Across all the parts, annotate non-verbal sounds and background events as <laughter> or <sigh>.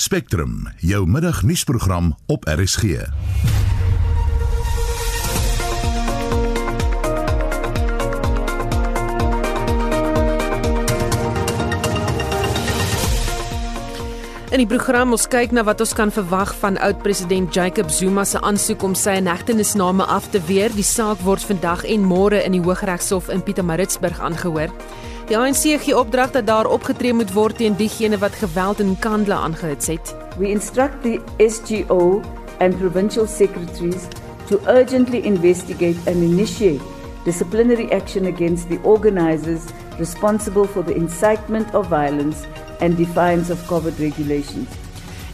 Spectrum, jou middagnuusprogram op RSG. In die program ons kyk na wat ons kan verwag van oud-president Jacob Zuma se aansoek om sy inhegtenisname af te weer. Die saak word vandag en môre in die Hooggeregshof in Pietermaritzburg aangehoor. Die ANC gee opdrag dat daar opgetree moet word teen diegene wat geweld in Kandla aangehits het. We instruct the SGO and provincial secretaries to urgently investigate and initiate disciplinary action against the organizers responsible for the incitement of violence and defiance of COVID regulations.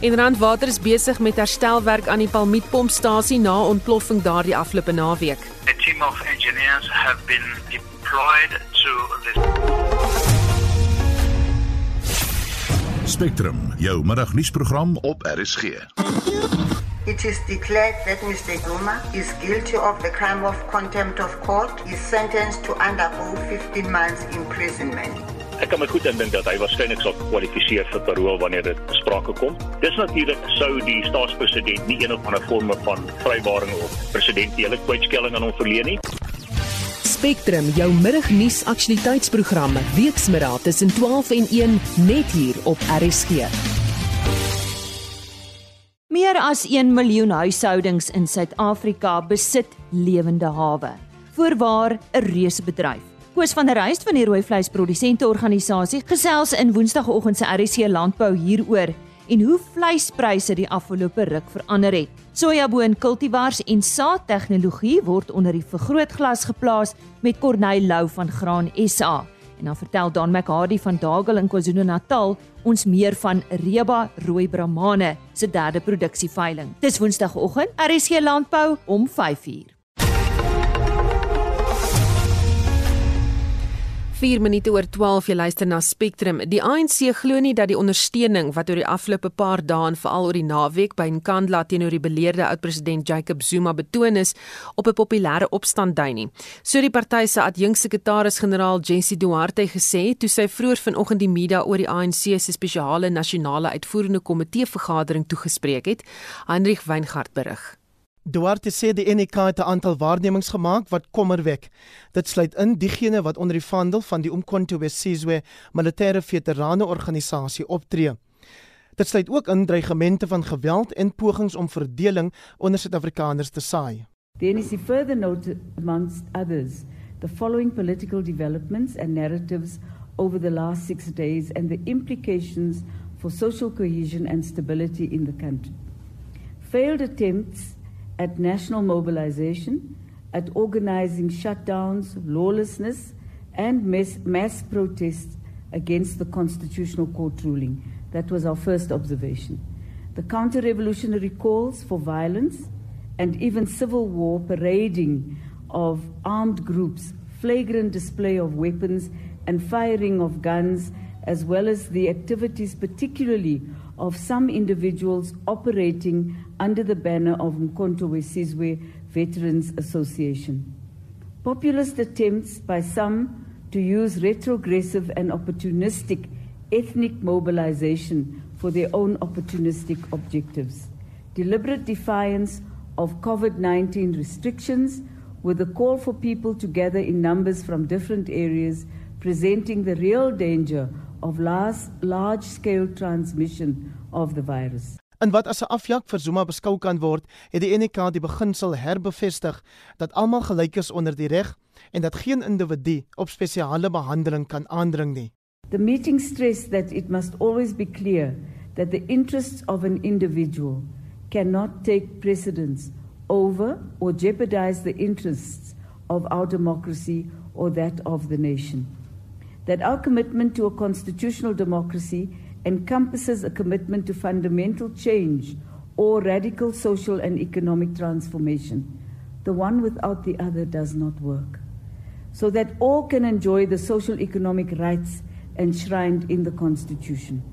En Randwater is besig met herstelwerk aan die Palmietpompstasie na ontploffing daardie afgelope naweek. A team of engineers have been deployed to this Spectrum, jou middagnuusprogram op RSG. It is declared that Mr. Zuma is guilty of the crime of contempt of court. He is sentenced to undergo 15 months imprisonment. Ek kan my goed indink dat hy waarskynlik sal kwalifiseer vir parol wanneer dit sprake kom. Dis natuurlik sou die staatspresident nie een of ander vorme van vrywaring of presidentsiële kwytskelling aan hom verleen nie. Spectrum, jou middagnuus aktualiteitsprogram, weksmiddag tussen 12 en 1 net hier op RSG. Meer as 1 miljoen huishoudings in Suid-Afrika besit lewende hawe. Voorwaar 'n reuse bedryf. Koos van der Reis van die rooi vleisprodusente organisasie gesels in Woensdagoggend se RC landbou hieroor en hoe vleispryse die afgelope ruk verander het. Sojaboon kultivars en saadtegnologie word onder die vergrootglas geplaas met Corneil Lou van Graan SA. En dan vertel Dan McHardy van Dagel in KwaZulu-Natal ons meer van Reba Rooi Brahmane se derde produksieveiling. Dis Woensdagoggend, RC Landbou om 5uur. 4 minute oor 12 jy luister na Spectrum. Die ANC glo nie dat die ondersteuning wat oor die afgelope paar dae en veral oor die naweek by Nkandla teenoor die beleerde oud-president Jacob Zuma betoon is op 'n populêre opstand dui nie. So die party se adjunksekretaris-generaal Jessie Duarte gesê toe sy vroeër vanoggend die media oor die ANC se spesiale nasionale uitvoerende komitee vergadering toegespreek het. Hendrik Weingart berig. Duarte sê die NK het 'n aantal waarnemings gemaak wat kommer wek. Dit sluit in diegene wat onder die vaandel van die Umkhonto weSizwe militêre veterane organisasie optree. Dit sluit ook in dreigemente van geweld en pogings om verdeling onder Suid-Afrikaners te saai. The NEC further noted, amongst others, the following political developments and narratives over the last six days and the implications for social cohesion and stability in the country. Failed attempts at national mobilization, at organizing shutdowns, lawlessness, and mass, mass protests against the Constitutional Court ruling. That was our first observation. The counter revolutionary calls for violence and even civil war parading of armed groups, flagrant display of weapons and firing of guns, as well as the activities, particularly of some individuals operating under the banner of Mkonto Wesizwe Veterans Association. Populist attempts by some to use retrogressive and opportunistic ethnic mobilization for their own opportunistic objectives. Deliberate defiance of COVID 19 restrictions with a call for people to gather in numbers from different areas, presenting the real danger of large scale transmission of the virus. En wat as 'n afjak vir Zuma beskou kan word, het die NK die beginsel herbevestig dat almal gelyk is onder die reg en dat geen individu op spesiale behandeling kan aandring nie. The meeting stressed that it must always be clear that the interests of an individual cannot take precedence over or jeopardize the interests of our democracy or that of the nation. That our commitment to a constitutional democracy encompasses a commitment to fundamental change or radical social and economic transformation. The one without the other does not work. So that all can enjoy the social economic rights enshrined in the Constitution.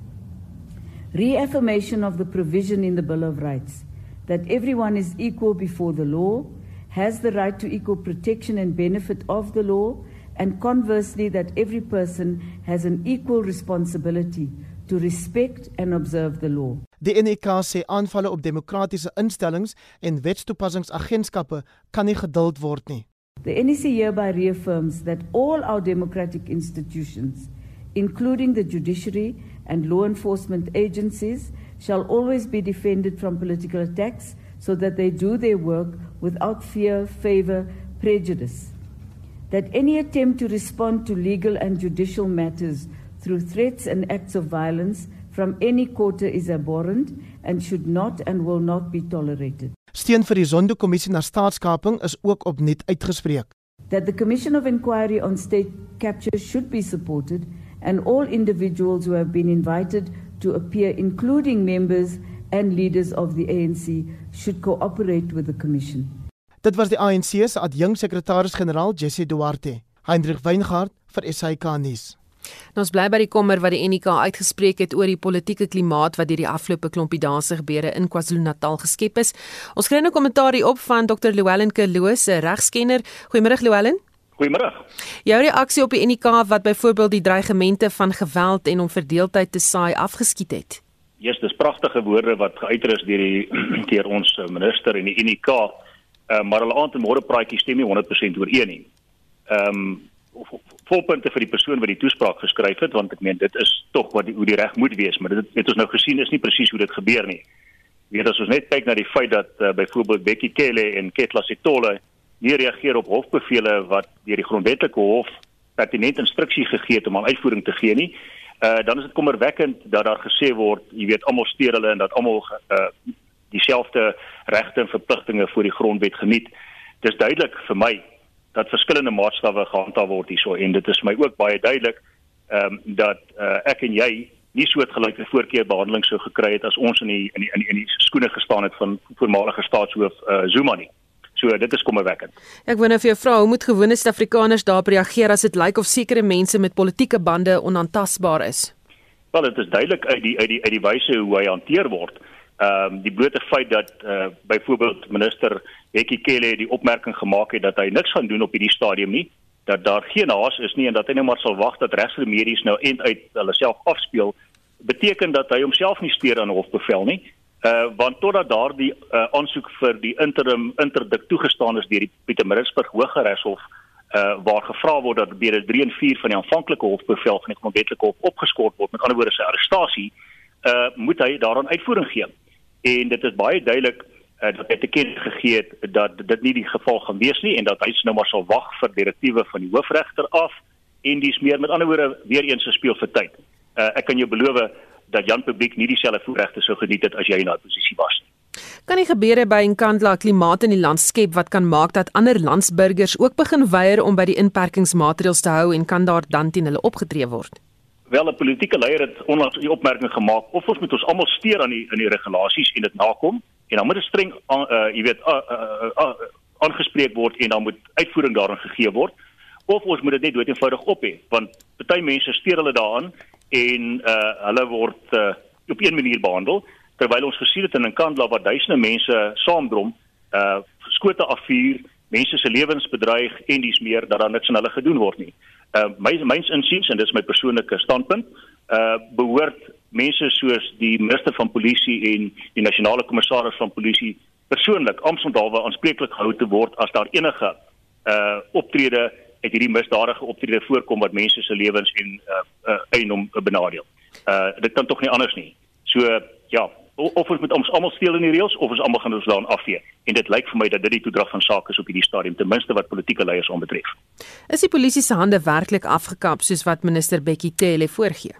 Reaffirmation of the provision in the Bill of Rights that everyone is equal before the law, has the right to equal protection and benefit of the law, and conversely, that every person has an equal responsibility to respect and observe the law. Die NEK sê aanvalle op demokratiese instellings en wetstoepassingsagentskappe kan nie geduld word nie. The NEC hereby reaffirms that all our democratic institutions, including the judiciary and law enforcement agencies, shall always be defended from political attacks so that they do their work without fear, favor, prejudice. That any attempt to respond to legal and judicial matters through threats and acts of violence from any quarter is abhorrent and should not and will not be tolerated. Steun vir die Zondo-kommissie na staatskaping is ook opnuut uitgespreek. That the Commission of Inquiry on State Capture should be supported and all individuals who have been invited to appear including members and leaders of the ANC should cooperate with the commission. Dit was die ANC se adjunksekretaris-generaal Jesse Duarte. Hendrik Weingart vir SAK nuus. Nou ons bly by die kommer wat die NK uitgespreek het oor die politieke klimaat wat deur die afgelope klompie dae se gebeure in KwaZulu-Natal geskep is. Ons kry nou kommentaar hierop van Dr. Llewellyn Kerloos, 'n regskenner. Goeiemôre Llewellyn. Goeiemôre. Jou reaksie op die NK wat byvoorbeeld die dreigemente van geweld en om verdeeldheid te saai afgeskiet het. Ja, yes, dis pragtige woorde wat geuiter is deur die <clears throat> deur ons minister en die NK. Uh, maar hulle aand en môre praatjie stem nie 100% ooreen nie. Ehm um, volpunte vir die persoon wat die toespraak geskryf het want ek meen dit is tog wat die, hoe die reg moet wees maar dit het ons nou gesien is nie presies hoe dit gebeur nie. Weet as ons net kyk na die feit dat uh, byvoorbeeld Bekkie Cele en Ketla Sitole nie reageer op hofbevele wat deur die grondwetlike hof pertinent instruksie gegee het om aan uitvoering te gee nie. Uh dan is dit kommerwekkend dat daar gesê word, jy weet almal steur hulle en dat almal uh dieselfde regte en verpligtinge voor die grondwet geniet. Dis duidelik vir my dat verskillende maatstawwe gehandhaaf word hierso en dit is my ook baie duidelik ehm um, dat uh, ek en jy nie soortgelyke voorkeurbehandeling sou gekry het as ons in die in die in die, in die skoene gestaan het van voormalige staatshoof uh, Zuma nie. So dit is kommerwekkend. Ek wou nou vir jou vra, hoe moet gewone Suid-Afrikaners daarop reageer as dit lyk of sekere mense met politieke bande onaantastbaar is? Wel, dit is duidelik uit die uit die uit die wyse hoe hy hanteer word. Ehm um, die blote feit dat uh, byvoorbeeld minister Hekkie Kelle die opmerking gemaak het dat hy niks gaan doen op hierdie stadium nie, dat daar geen haas is nie en dat hy net maar sal wag dat regsremedies nou end uit hulle self afspeel, beteken dat hy homself nie steur aan hofbevel nie. Uh want totdat daardie uh, aansoek vir die interim interdik toegestaan is deur die Pietermaritzburg Hooggeregshof uh waar gevra word dat deur 3 en 4 van die aanvanklike hofbevel van die grondwetlike hof opgeskort word, met ander woorde sy arrestasie, uh moet hy daaraan uitvoering gee en dit is baie duidelik uh, dat hy te ken gegee het dat dit nie die geval gaan wees nie en dat hy nou maar sal wag vir direktiewe van die hoofregter af en dis meer met ander woorde weer eens speel vir tyd. Uh, ek kan jou beloof dat Jan Publiek nie dieselfde voorregte sou geniet het as jy in daai posisie was nie. Kan nie gebeure by Nkandla klimaat in die landskap wat kan maak dat ander landsburgers ook begin weier om by die inperkingsmaatreëls te hou en kan daar dan teen hulle opgetree word? Wel 'n politieke leier het onlangs die opmerking gemaak of ons moet ons almal steur aan die in die regulasies en dit nakom en dan moet dit streng uh jy weet aangespreek uh, uh, uh, word en dan moet uitvoering daarin gegee word of ons moet dit net dood eenvoudig op hê want party mense steur hulle daaraan en uh hulle word uh, op een manier behandel terwyl ons gesien het in 'n kandla waar duisende mense saamdrom uh skote afvuur mense se lewens bedreig en dis meer dat daar niks aan hulle gedoen word nie. uh my myns insiens en dis my persoonlike standpunt uh behoort mense soos die minister van polisie en die nasionale kommissaris van polisie persoonlik amptondalwe aanspreeklik gehou te word as daar enige uh optrede uit hierdie misdadige optrede voorkom wat mense se lewens en uh, uh eiendom benadeel. Uh dit kan tog nie anders nie. So ja, of ons moet ons almal steel in die reëls of ons almal gaan ons daarin afvee en dit lyk vir my dat dit die toedrag van sake is op hierdie stadium ten minste wat politieke leiers aanbetref. Is die polisie se hande werklik afgekap soos wat minister Bekkie Cele voorgee?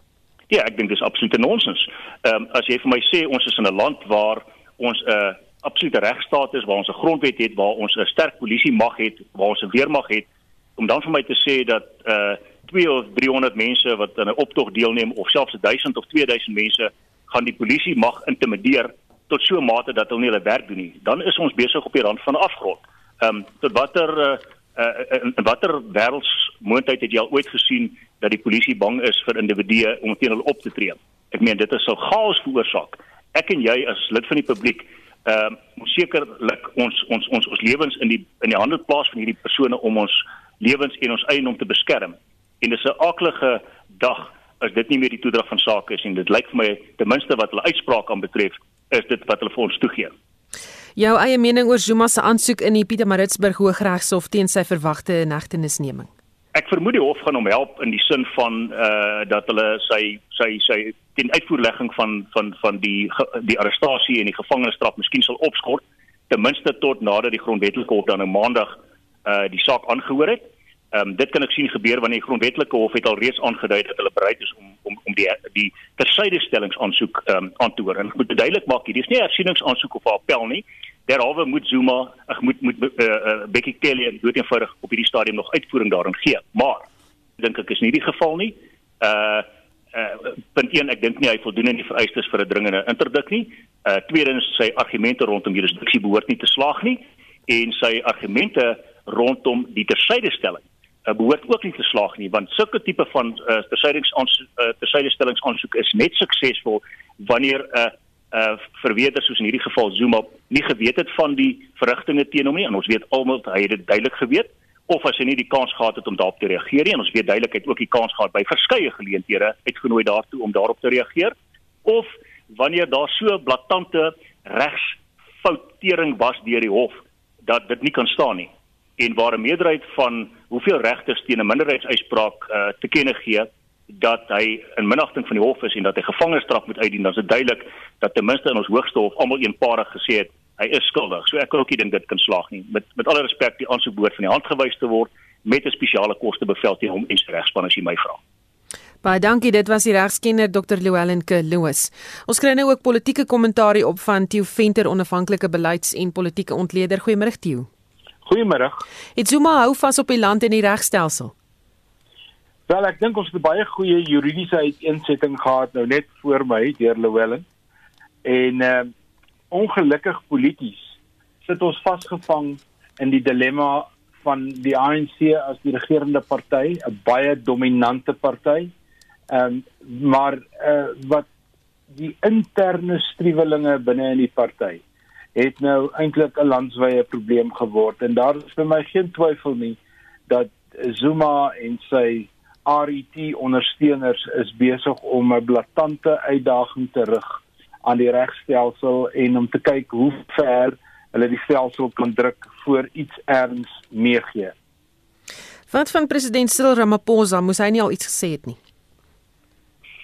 Ja, ek dink dis absolute nonsens. Ehm um, as jy vir my sê ons is in 'n land waar ons 'n uh, absolute regstaat is, waar ons 'n grondwet het, waar ons 'n sterk polisie mag het, waar ons 'n weermag het, om dan vir my te sê dat uh 2 of 300 mense wat aan 'n optog deelneem of selfs 1000 of 2000 mense gaan die polisie mag intimideer tot so 'n mate dat hulle nie hulle werk doen nie. Dan is ons besig op die rand van 'n afgrond. Ehm um, tot watter uh, uh, in watter wêreldsmoontlikheid het jy al ooit gesien dat die polisie bang is vir individue om teen hulle op te tree? Ek meen dit is so chaos veroorsaak. Ek en jy as lid van die publiek ehm uh, sekerlik ons ons ons ons lewens in die in die hande plaas van hierdie persone om ons lewens en ons eiendom te beskerm. En dis 'n aaklige dag as dit nie meer die toedrag van sake is en dit lyk vir my ten minste wat hulle uitspraak aan betref is dit wat hulle vir ons toegee. Jou eie mening oor Zuma se aansoek in die Pietermaritzburg Hooggeregshof teen sy verwagte negtenisneming. Ek vermoed die hof gaan hom help in die sin van uh dat hulle sy sy sy teen uitvoerlegging van van van die die arrestasie en die gevangenisstraf miskien sal opskort ten minste tot nadat die grondwetlike hof dan nou maandag uh die saak aangehoor het. Ehm um, dit kan ek sien gebeur wanneer die grondwetlike hof het al reeds aangedui dat hulle bereid is om om om die die tersydestellingsaansoek ehm um, aan te hoor. En ek moet duidelik maak hier, dis nie 'n hersieningsaansoek of 'n appel nie. Derhalwe moet Zuma, ek moet moet eh uh, uh, Bekkie Cele en dood eenvoudig op hierdie stadium nog uitvoering daarin gee. Maar dink ek is nie die geval nie. Uh uh punt 1 ek dink nie hy voldoen aan die vereistes vir 'n dringende interdik nie. Uh tweedens sy argumente rondom jurisdiksie behoort nie te slaag nie en sy argumente rondom die tersydestelling uh, behoort ook nie te slaag nie want sulke tipe van uh, tersydestellingsaansoek uh, is net suksesvol wanneer 'n uh, uh, verweerder soos in hierdie geval Zuma nie geweet het van die verrigtinge teen hom nie en ons weet almal hy het dit duidelik geweet of as hy nie die kans gehad het om daarop te reageer nie en ons weet duidelik hy het ook die kans gehad by verskeie geleenthede uitgenooi daartoe om daarop te reageer of wanneer daar so blaatante regsfoutering was deur die hof dat dit nie kan staan nie en waar 'n meerderheid van hoeveel regters teen 'n minderheidsuitspraak uh, te kenne gee dat hy in minagting van die hof is en dat hy gevangenisstraf moet uitdien, dan is dit duidelik dat ten minste in ons hoogste hof almal eenparig gesê het hy is skuldig. So ek kan ook nie dink dit kan slaag nie. Met met alle respek, die aansoek behoort van die hand gewys te word met 'n spesiale kostebevel teen hom en sy regspan as jy my vra. Baie dankie, dit was die regskenner Dr. Llewellyn K. Lewis. Ons kry nou ook politieke kommentaar op van Theo Venter, onafhanklike beleids- en politieke ontleder. Goeiemôre Theo. Goeiemôre. Het Zuma hou vas op die land en die regstelsel. Wel, ek dink ons het 'n baie goeie juridiese uiteensetting gehad nou net voor my deur Llewellyn. En uh ongelukkig polities sit ons vasgevang in die dilemma van die ANC as die regerende party, 'n baie dominante party. Ehm um, maar uh wat die interne striwelinge binne in die party het nou eintlik 'n landswye probleem geword en daar is vir my geen twyfel nie dat Zuma en sy RET ondersteuners is besig om 'n blaatante uitdaging te rig aan die regstelsel en om te kyk hoe ver hulle die stelsel kan druk voor iets erns meegee. Wat van president Cyril Ramaphosa, moes hy nie al iets gesê het nie?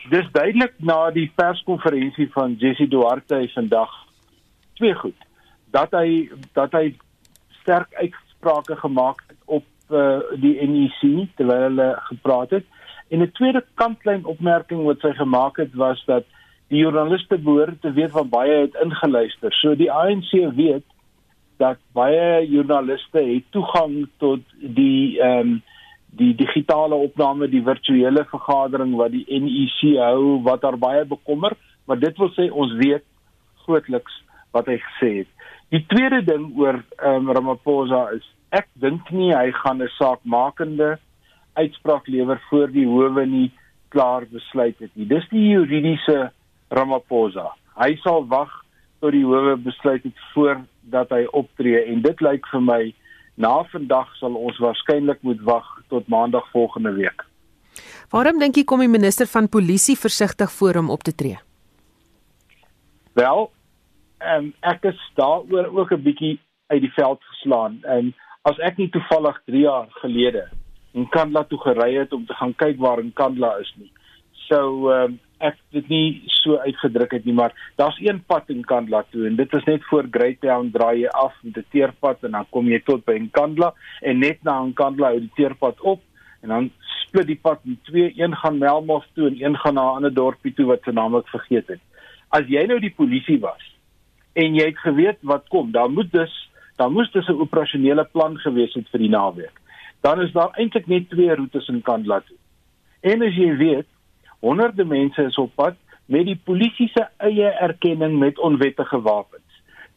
Dis duidelik na die perskonferensie van Jesse Duarte vandag twee goed. Dat hy dat hy sterk uitsprake gemaak het op uh, die NEC terwyl hulle gepraat het. En 'n tweede kantlyn opmerking wat sy gemaak het was dat die joernaliste behoort te weet van baie het ingeluister. So die ANC weet dat baie joernaliste het toegang tot die ehm um, die digitale opname die virtuele vergadering wat die NEC hou wat daar baie bekommer. Maar dit wil sê ons weet grootliks wat hy gesê het. Die tweede ding oor um, Ramaphosa is ek dink nie hy gaan 'n saakmakende uitspraak lewer voor die howe nie klaar besluit het nie. Dis die juridiese Ramaphosa. Hy sal wag tot die howe besluit het voordat hy optree en dit lyk vir my na vandag sal ons waarskynlik moet wag tot maandag volgende week. Waarom dink jy kom die minister van polisie versigtig voor hom op te tree? Wel, um, ek is daaroor ook 'n bietjie uit die veld geslaan. En as ek nie toevallig 3 jaar gelede in Kandla toe gery het om te gaan kyk waar in Kandla is nie. So um, ek dit nie so uitgedruk het nie, maar daar's een pad in Kandla toe en dit is net voor Greytown draai jy af met 'n teerpad en dan kom jy tot by Kandla en net na Kandla hou die teerpad op en dan split die pad in twee, een gaan Melmoth toe en een gaan na 'n ander dorpie toe wat se naam ek vergeet het. As jy nou die polisie was en jy het geweet wat kom. Daar moet dus daar moes dus 'n operasionele plan gewees het vir die naweek. Dan is daar eintlik net twee roetes in Kandla toe. En as jy weet, honderde mense is op pad met die polisie se eie erkenning met onwettige wapens.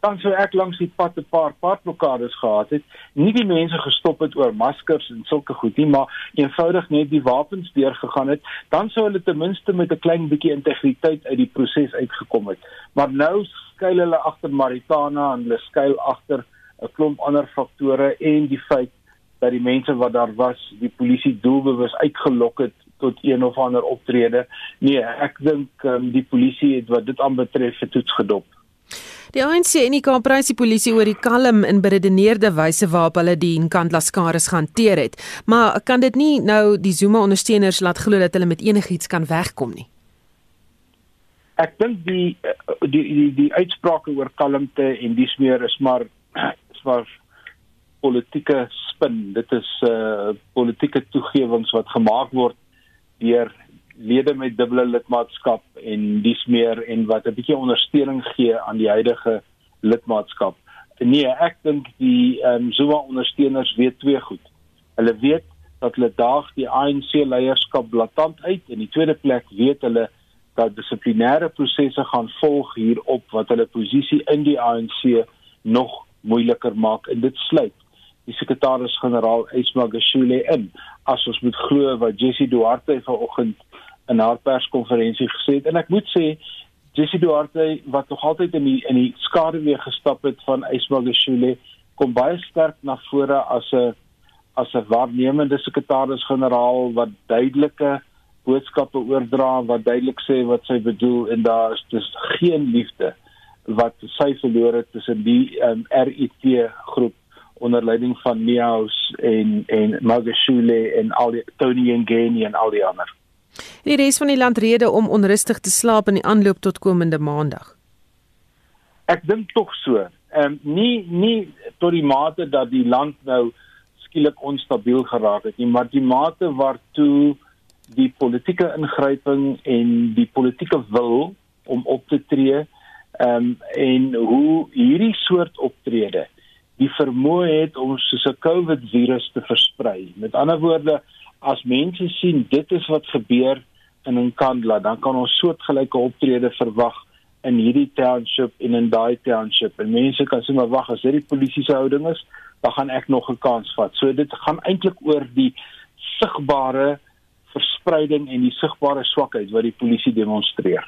Dan sou ek langs die pad 'n paar padblokkades gehad het, nie die mense gestop het oor maskers en sulke goed nie, maar eenvoudig net die wapens deurgegaan het, dan sou hulle ten minste met 'n klein bietjie integriteit uit die proses uitgekom het. Maar nou skuil hulle agter Maritana en hulle skuil agter 'n klomp ander faktore en die feit dat die mense wat daar was, die polisie doelbewus uitgelok het tot een of ander optrede. Nee, ek dink um, die polisie het wat dit aanbetref het toets gedop. Die ANC en die Kaapse die polisie oor die kalm en beredeneerde wyse waarop hulle die Nkandla skares gehanteer het. Maar kan dit nie nou die Zuma ondersteuners laat glo dat hulle met enigiets kan wegkom nie? Ek dink die, die die die uitsprake oor kalmte en dis meer is maar <clears throat> is maar politieke spin. Dit is uh politieke toegewings wat gemaak word deur lede met dubbele lidmaatskap en dis meer en wat 'n bietjie ondersteuning gee aan die huidige lidmaatskap. Nee, ek dink die ehm um, Zuma ondersteuners weet twee goed. Hulle weet dat hulle daag die ANC leierskap blaatant uit en die tweede plek weet hulle dat dissiplinêre prosesse gaan volg hierop wat hulle posisie in die ANC nog moeiliker maak en dit sluit die sekretaris-generaal Isma Gashule in as ons moet glo wat Jessie Duarte vanoggend in haar perskonferensie gesê het en ek moet sê Jessie Duarte wat nog altyd in die in die skaduwee gestap het van Ismagashule kom baie sterk na vore as 'n as 'n waarnemende sekretaris-generaal wat duidelike boodskappe oordra wat duidelik sê wat sy bedoel en daar is dus geen liefde wat sy verloor het tussen die um, RIT groep onder leiding van Neaus en en Magashule en al die Tony Ngeni en al die ander. Die res van die land rede om onrustig te slaap in die aanloop tot komende maandag. Ek dink tog so. Ehm um, nie nie tot die mate dat die land nou skielik onstabiel geraak het nie, maar die mate waartoe die politieke ingryping en die politieke wil om op te tree ehm um, en hoe hierdie soort optrede die vermoë het om soos 'n COVID virus te versprei. Met ander woorde, as mense sien dit is wat gebeur in Nkandla, dan kan ons soortgelyke optrede verwag in hierdie township en in daai township. En mense kan sê maar wag, as dit die polisie se houding is, dan gaan ek nog 'n kans vat. So dit gaan eintlik oor die sigbare verspreiding en die sigbare swakheid wat die polisie demonstreer.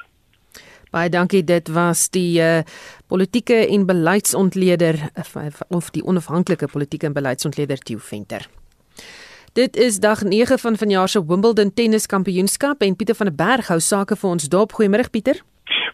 Baie dankie. Dit was die uh, politieke en beleidsontleder uh, of die onafhanklike politieke en beleidsontleder Theo Venter. Dit is dag 9 van vanjaar se Wimbledon tenniskampioenskap en Pieter van der Berg hou sake vir ons dop. Goeiemôre Pieter.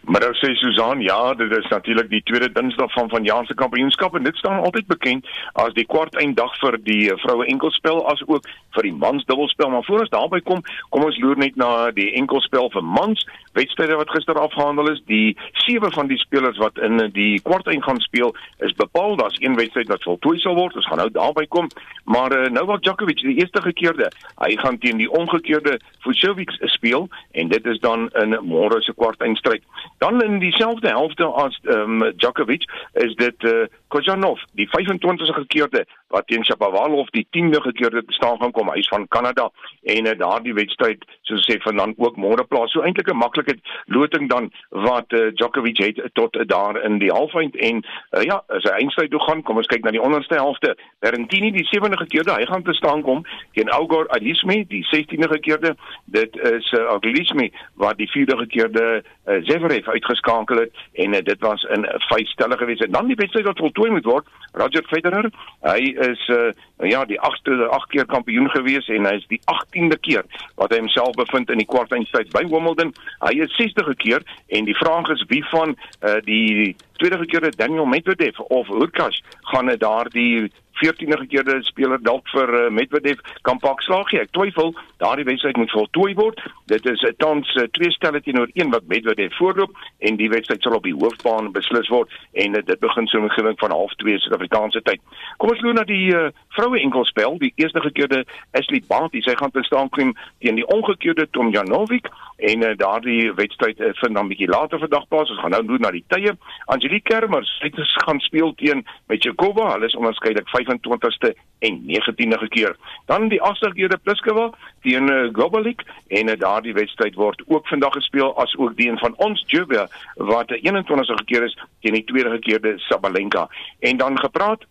Maar sê Susan, ja, dit is natuurlik die tweede Dinsdag van vanjaar se kampioenskap en dit staan altyd bekend as die kwart einddag vir die eh, vroue enkelspel as ook vir die mans dubbelspel. Maar voor ons daarby kom, kom ons loer net na die enkelspel vir mans wedstryde wat gister afgehandel is. Die sewe van die spelers wat in die kwart eind gaan speel is bepaal. Daar's een wedstryd wat voltooi sal word. Ons gaan nou daarby kom. Maar uh, Novak Djokovic, die eerste gekeerde, hy gaan teen die omgekeerde Fucsovic speel en dit is dan in môre se kwart eindstryd. Dan in dieselfde helfte as ehm um, Djokovic is dit uh, Kojanov, die 25ste gekeerde wat teen Shapovalov die 10de gekeerde te staan gaan kom. Hy's van Kanada en uh, daardie wedstryd soos sê van dan ook môre plaas. So eintlik 'n maklike loting dan wat uh, Djokovic het tot uh, daar in die halfeind en uh, ja, as hy eindstryd toe gaan, kom ons kyk na die onderste helfte. Berrettini die 7de gekeerde, hy gaan te staan kom teen Algor Alismi, die 16de gekeerde. Dit is uh, Alismi wat die 4de gekeerde uh, Zverev uitgeskakel het en uh, dit was in vyf stelle gewees. En dan die wedstryd wat voltooi moet word, Roger Federer, hy is uh, ja, die 8de 8 keer kampioen gewees en hy is die 18de keer wat hy homself bevind in die kwartfinale by Wimbledon. Hy is 60 keer en die vraag is wie van uh, die tweede keer Daniel Medvedev of Hurkacz gaan daardie 14de keerde speler dalk vir uh, Medvedev kan pak slaagie. Ek twyfel daardie wedstryd moet voltooi word. Dit is uh, tans uh, twee stelle teenoor een wat Medvedev voorloop en die wedstryd sal op die hoofbaan beslis word en uh, dit begin so met gewing van 0.30 Suid-Afrikaanse tyd. Kom ons loop na die uh, vroue enkelspel. Die eerste gekeerde Ashley Barty, sy gaan te staan kom teen die omgekeerde Tom Janovic en uh, daardie wedstryd uh, vind dan bietjie later vandag plaas. Ons gaan nou loop na die tye. Angelique Kermers, sy gaan speel teen Metjekova. Hulle is onderskeidelik 25ste en 19de keer. Dan die 8ste keer die Pliskova teen uh, Globalik en uh, daardie wedstryd word ook vandag gespeel as ook die een van ons Jubia wat die 21ste keer is teen die tweede keerde Sabalenka. En dan gepraat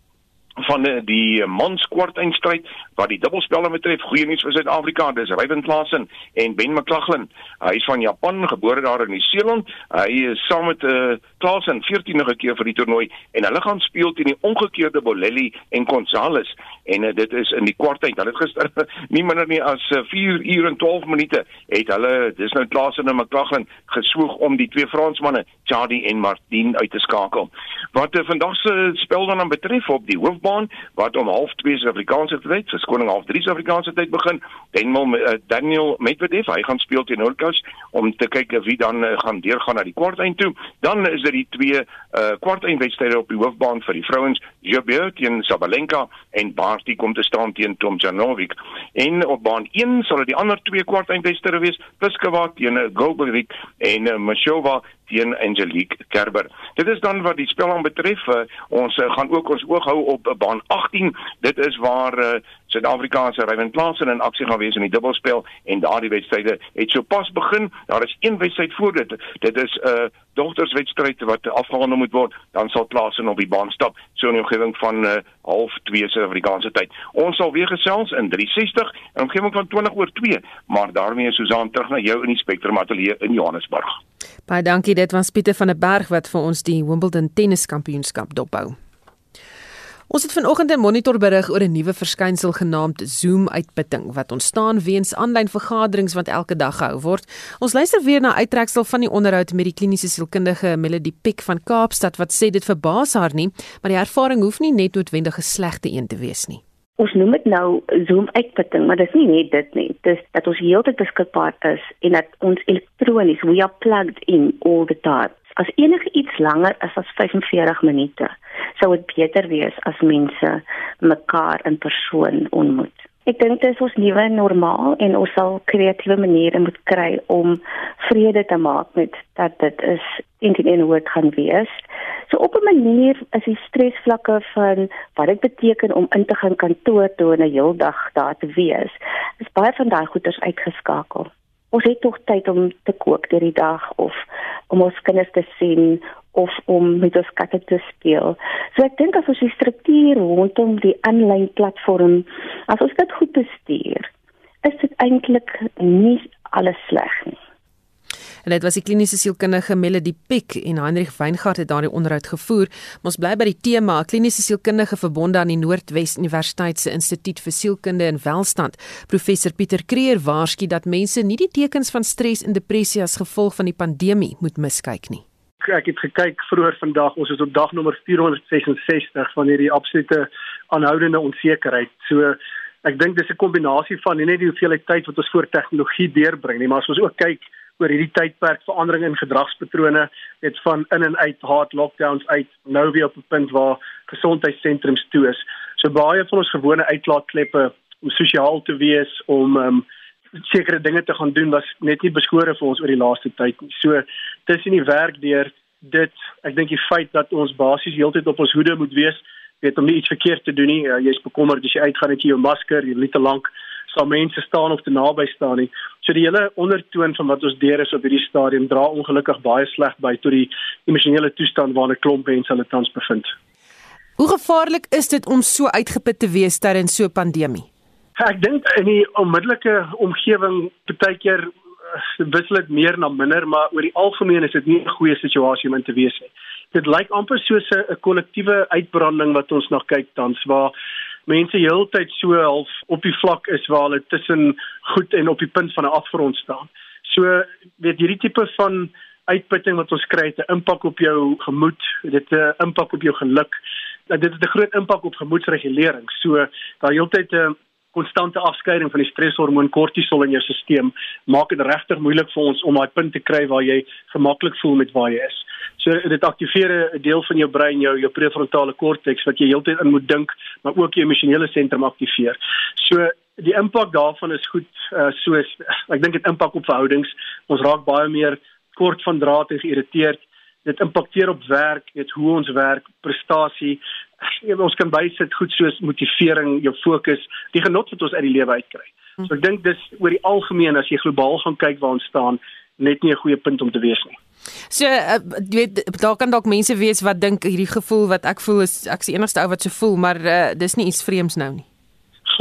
van die, die mans kwartfinalestryd wat die dubbelspelle betref goeie nuus vir Suid-Afrika dis Ryan Klassen en Ben McLaughlin hy is van Japan gebore daar in Nieu-Seeland. Hy is saam met uh, Klassen 14de keer vir die toernooi en hulle gaan speel teen die omgekeerde Bolelli en Gonzalez en uh, dit is in die kwartfinale hulle het gister <laughs> nie minder nie as uh, 4 uur en 12 minute het hulle dis nou Klassen en McLaughlin geswoeg om die twee Fransmanne Chardy en Martin uit te skakel. Wat uh, vandag se spel dan betref op die hoof baan wat om 0:30 Suid-Afrikaanse tyd, verskoning 0:30 Suid-Afrikaanse tyd begin. Daniel uh, Daniel Medvedev, hy gaan speel teen Nurkic om te kyk wie dan uh, gaan deurgaan na die kwartfinale toe. Dan is dit die twee uh, kwartfinale wedstryde op die hoofbaan vir die vrouens, Jobert teen Sabalenka en Barty kom te staan teen Tom Janovic. En op baan 1 sal dit die ander twee kwartfinale wedstryde wees, Pliskova teen Gogolvik en uh, Mashova teen Angelique Kerber. Dit is dan wat die spel aan betref. Uh, ons uh, gaan ook ons oog hou op uh, baan 18. Dit is waar uh, Suid-Afrikaanse Ryan Klassen in aksie gaan wees in die dubbelspel en daardie wedstryde het sopas begin. Daar is een wedstryd voor dit. Dit is 'n uh, dogterswedstryd wat afgehandel moet word. Dan sal Klassen op die baan stap so in die omgewing van uh, half 2 Suid-Afrikaanse tyd. Ons sal weer gesels in 360 in omgewing van 20 oor 2, maar daarmee Susan terug na jou in die Spectrum Ateljee in Johannesburg. Baie dankie, dit was Pieter van der Berg wat vir ons die Wimbledon tenniskampioenskap dophou. Ons het vanoggend 'n monitor berig oor 'n nuwe verskynsel genaamd Zoom uitputting wat ontstaan weens aanlyn vergaderings wat elke dag gehou word. Ons luister weer na uittreksel van die onderhoud met die kliniese sielkundige Melody Pick van Kaapstad wat sê dit verbaas haar nie, maar die ervaring hoef nie net noodwendig 'n slegte een te wees nie. Ons noem dit nou Zoom uitputting, maar dis nie net dit nie. Dis dat ons heeltyd beskikbaar is en dat ons elektronies we are plugged in all the time. As enige iets langer is as 45 minute, sou dit beter wees as mense mekaar in persoon ontmoet. Ek dink dit is ons nuwe normaal en ons sal kreatiewe maniere moet kry om vrede te maak met dat dit is intern woord gaan wees. So op 'n manier is die stresvlakke van wat dit beteken om in te gaan kantoor toe en 'n heel dag daar te wees, is baie van daai goeters uitgeskakel ons het tog tyd om te kook deur die dag of om ons kinders te sien of om met ons katte te speel. So ek dink as ons die struktuur rondom die aanlyn platform as ons dit goed bestuur, is dit eintlik nie alles sleg nie. En dit was die kliniese sielkundige Melody Pick en Heinrich Weingart het daardie onderhoud gevoer. Ons bly by die tema kliniese sielkundige verbonde aan die Noordwes Universiteit se Instituut vir Sielkunde en Welstand. Professor Pieter Kreer waarsku dat mense nie die tekens van stres en depressie as gevolg van die pandemie moet miskyk nie. Ek het gekyk vroeër vandag, ons is op dag nommer 466 van hierdie absolute aanhoudende onsekerheid. So ek dink dis 'n kombinasie van nie net die hoeveelheid tyd wat ons voor tegnologie deurbring nie, maar as ons ook kyk oor hierdie tydperk verandering in gedragspatrone het van in en uit hard lockdowns uit nou weer op 'n punt waar gesondheidssentrums toe is. So baie van ons gewone uitlaatkleppe om sosiaal te wees om um, sekere dinge te gaan doen was net nie beskore vir ons oor die laaste tyd nie. So tussen die werk deur dit, ek dink die feit dat ons basies heeltyd op ons hoede moet wees, weet om nie iets verkeerd te doen nie. Uh, Jy's bekommerd as jy uitgaan met jou masker, jy lê te lank sal mense staan of te naby staan nie. So die hele ondertoon van wat ons deur is op hierdie stadium dra ongelukkig baie sleg by tot die emosionele toestand waarin 'n klomp mense hulle tans bevind. Hoe gevaarlik is dit om so uitgeput te wees tydens so 'n pandemie? Ek dink in die onmiddellike omgewing baie keer eh, wissel dit meer na minder, maar oor die algemeen is dit nie 'n goeie situasie om in te wees nie. Dit lyk amper soos 'n kollektiewe uitbranding wat ons nog kyk tans waar mense heeltyd so half op die vlak is waar hulle tussen goed en op die punt van 'n afgrond staan. So weet hierdie tipe van uitputting wat ons kry het 'n impak op jou gemoed, dit 'n impak op jou geluk. Dit het 'n groot impak op gemoedsregulering. So daar heeltyd 'n konstante afskeiding van die streshormoon kortisol in jou stelsel maak dit regtig moeilik vir ons om daai punt te kry waar jy gemaklik voel met waar jy is. So dit aktiveer 'n deel van jou brein, jou jou prefrontale korteks wat jy heeltyd in moet dink, maar ook jou emosionele sentrum aktiveer. So die impak daarvan is goed uh, soos ek dink dit impak op verhoudings. Ons raak baie meer kort van draad en geïrriteerd. Dit impakteer op werk, weet hoe ons werk, prestasie. Ja, ons kan bysit goed soos motivering, jou fokus, die genot wat ons uit die lewe uitkry. So ek dink dis oor die algemeen as jy globaal gaan kyk waar ons staan, net nie 'n goeie punt om te wees nie. So uh, jy weet daar kan dalk mense wees wat dink hierdie gevoel wat ek voel is ek is die enigste ou wat so voel, maar uh, dis nie iets vreemds nou nie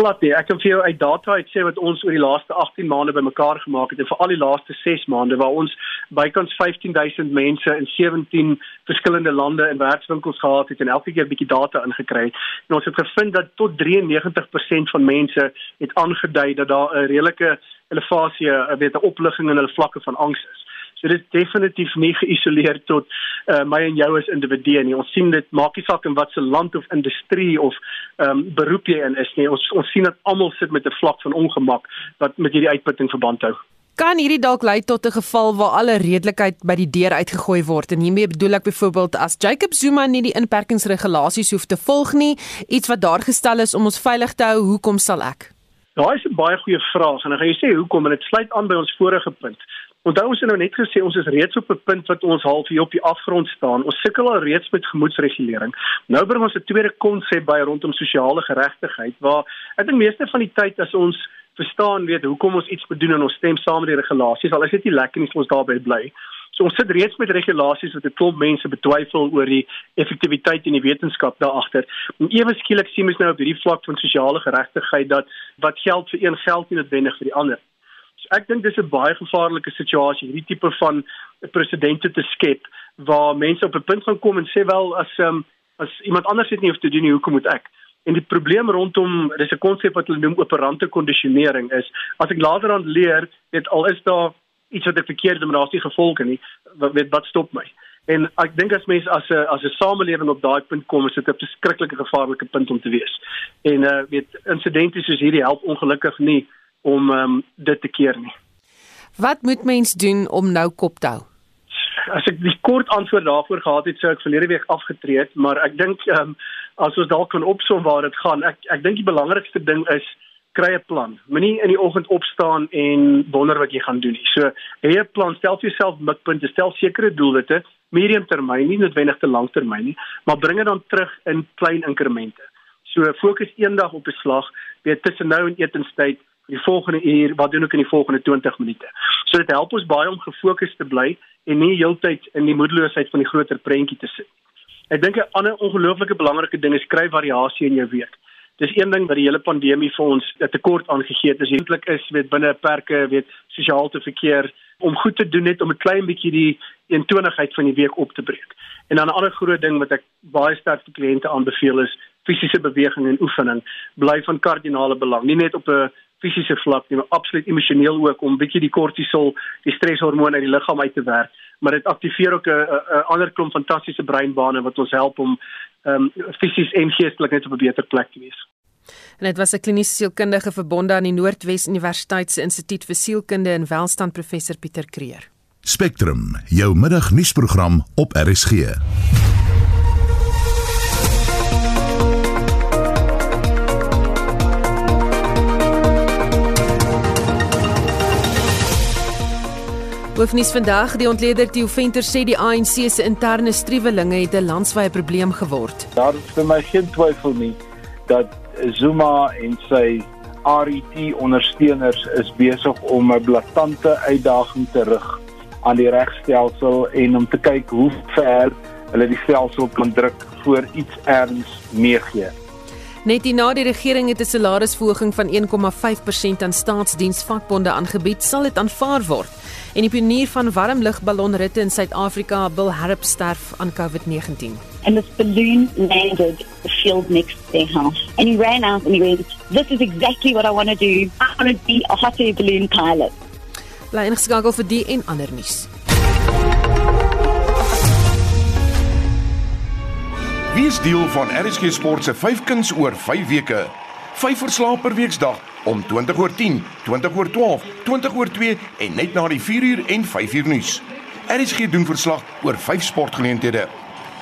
glad nie. Ek kan vir jou uit data uit sê wat ons oor die laaste 18 maande bymekaar gemaak het en vir al die laaste 6 maande waar ons bykans 15000 mense in 17 verskillende lande in werkswinkels gehad het en elke keer 'n bietjie data ingekry het. En ons het gevind dat tot 93% van mense het aangedui dat daar 'n redelike elevasie, 'n weet 'n opligting in hulle vlakke van angs is. So dit is definitief nie geïsoleer tot uh, my en jou as individue nie. Ons sien dit maak nie saak in watter land of industrie of ehm um, beroep jy in is nie. Ons ons sien dat almal sit met 'n vlak van ongemak wat met hierdie uitputting verband hou. Kan hierdie dalk lei tot 'n geval waar alle redelikheid by die deur uitgegooi word en hiermee bedoel ek byvoorbeeld as Jacob Zuma nie die inperkingsregulasies hoef te volg nie, iets wat daar gestel is om ons veilig te hou, hoekom sal ek? Daai is 'n baie goeie vraag en dan gaan jy sê hoekom en dit sluit aan by ons vorige punt. Onthou ons het nou net gesê ons is reeds op 'n punt wat ons half hier op die afgrond staan. Ons sukkel al reeds met gemoedsregulering. Nou bring ons 'n tweede konsep by rondom sosiale geregtigheid waar ek dink meeste van die tyd as ons verstaan weet hoekom ons iets moet doen en ons stem saam met die regulasies, al is dit nie lekker nie as ons daarbey bly. So ons sit reeds met regulasies wat 'n klomp mense betwyfel oor die effektiwiteit en die wetenskap daar agter. En ewe skielik sien ons nou op hierdie vlak van sosiale geregtigheid dat wat geld vir een geld nie noodwendig vir die ander ek dink dis 'n baie gevaarlike situasie hierdie tipe van presidente te skep waar mense op 'n punt gaan kom en sê wel as um, as iemand anders dit nie hoef te doen nie hoekom moet ek? En die probleem rondom dis 'n konsep wat hulle noem operante kondisionering is. As ek later aan leer dit al is daar iets wat ek verkeerd doen maar daar's nie gevolge nie wat weet wat stop my? En ek dink as mense as 'n as 'n samelewing op daai punt kom is dit 'n verskriklike gevaarlike punt om te wees. En uh weet insidente soos hierdie help ongelukkig nie om um, dit te keer nie. Wat moet mens doen om nou kop te hou? As ek die kort antwoord daarvoor gehad het, sou ek verlede week afgetree het, maar ek dink um, as ons dalk kan opsom waar dit gaan, ek ek dink die belangrikste ding is kry 'n plan. Moenie in die oggend opstaan en wonder wat jy gaan doen nie. So, hê 'n plan, stel vir jouself mikpunte, stel sekere doelwitte, medium termyn, nie noodwendig te lang termyn nie, maar bring dit dan terug in klein inkremente. So, fokus eendag op 'n slag, weet tussen nou en etenstyd die volgende uur, wat doen ek in die volgende 20 minute. So dit help ons baie om gefokus te bly en nie heeltyd in die moedeloosheid van die groter prentjie te sit. Ek dink 'n ander ongelooflike belangrike ding is kry variasie in jou week. Dis een ding wat die hele pandemie vir ons 'n tekort aangegee het. As eintlik is weet binne perke, weet sosiaal te verkeer om goed te doen net om 'n klein bietjie die eentonigheid van die week op te breek. En dan 'n ander groot ding wat ek baie sterk vir kliënte aanbeveel is fisiese beweging en oefening bly van kardinale belang. Nie net op 'n fisiese vlak nie, maar absoluut emosioneel ook om bietjie die kortisol, die stresshormoon uit die liggaam uit te werk, maar dit aktiveer ook 'n ander klomp fantastiese breinbane wat ons help om ehm um, fisies en geestelik net op 'n beter plek te wees. En dit was 'n kliniese sielkundige verbonde aan die Noordwes Universiteit se Instituut vir Sielkunde en Welstand professor Pieter Kreer. Spectrum, jou middagnuusprogram op RSG. Hoofnuus vandag, die ontleder Theo Venter sê die ANC se interne striwelinge het 'n landswye probleem geword. Daar is vir my geen twyfel nie dat Zuma en sy RET ondersteuners is besig om 'n blaatante uitdaging te rig aan die regstelsel en om te kyk hoe ver hulle die stelsel kan druk voor iets erns meegee. Net hierna die regering het 'n salarisverhoging van 1,5% aan staatsdiensvakbonde aangebied, sal dit aanvaar word en die pionier van warmlugballonritte in Suid-Afrika, Bill Harp, sterf aan COVID-19. And this balloon landed the field next to their house. And he ran out and he went, This is exactly what I want to do. I want to be a hot air balloon pilot. Bly ingeskakel vir die en ander nuus. Wie is deel van RSG Sport se 5 kuns oor 5 weke? 5 verslae per weekdag om 20 oor 10, 20 oor 12, 20 oor 2 en net na die 4 uur en 5 uur nuus. RSG doen verslag oor 5 sportgeleenthede.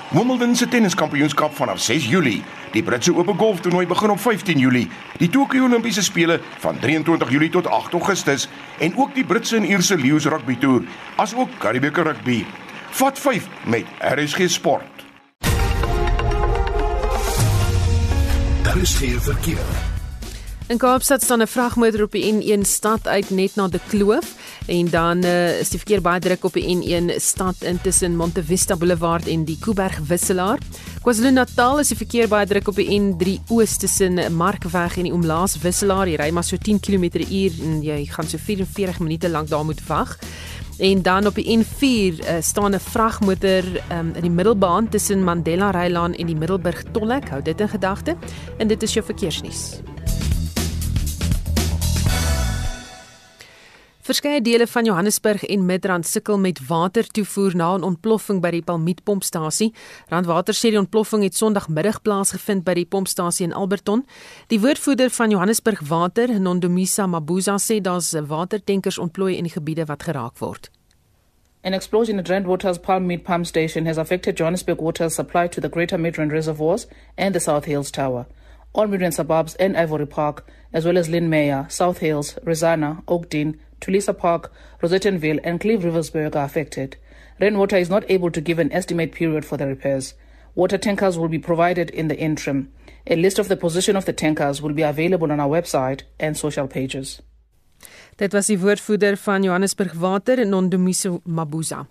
Wimbledon se tenniskampioenskap vanaf 6 Julie. Die Britse Ope golftoernooi begin op 15 Julie. Die Tokio Olimpiese spele van 23 Julie tot 8 Augustus en ook die Britse en Ierse Lions rugby toer, asook Karibieke rugby. Vat 5 met RSG Sport. Daar is geen verkeer. In Kaapstad staan 'n vragmotor op die N1 stad uit net na die kloof. En dan uh, is die verkeer baie druk op die N1 stad intussen Montevista Boulevard en die Kuiberg Wisselaar. KwaZulu-Natal is die verkeer baie druk op die N3 Oos tussen Markweg en die Omlaas Wisselaar. Jy ry maar so 10 km/h en jy gaan so 44 minute lank daar moet wag. En dan op die N4 uh, staan 'n vragmotor um, in die middelbaan tussen Mandela Rylaan en die Middelburg Tolhek. Hou dit in gedagte. En dit is jou verkeersnuus. Verskeie dele van Johannesburg en Midrand sukkel met watertoevoer na 'n ontploffing by die Palmietpompstasie. Randwater sê die ontploffing het Sondagmiddag plaasgevind by die pompstasie in Alberton. Die woordvoerder van Johannesburg Water, Nondomisa Mabuza, sê daar's watertankers ontplooi in die gebiede wat geraak word. An explosion at Randwater's Palmmead Pump Station has affected Johannesburg Water's supply to the Greater Midrand Reservoirs and the South Hills Tower. All Midrand suburbs and Ivory Park, as well as Lynn Meyer, South Hills, Rizana, Oakdene, Tulisa Park, Rosettenville, and Cleve Riversburg are affected. Rainwater is not able to give an estimate period for the repairs. Water tankers will be provided in the interim. A list of the position of the tankers will be available on our website and social pages. Dit was die woordvoerder van Johannesburg Water, Nondomiso Mabuza.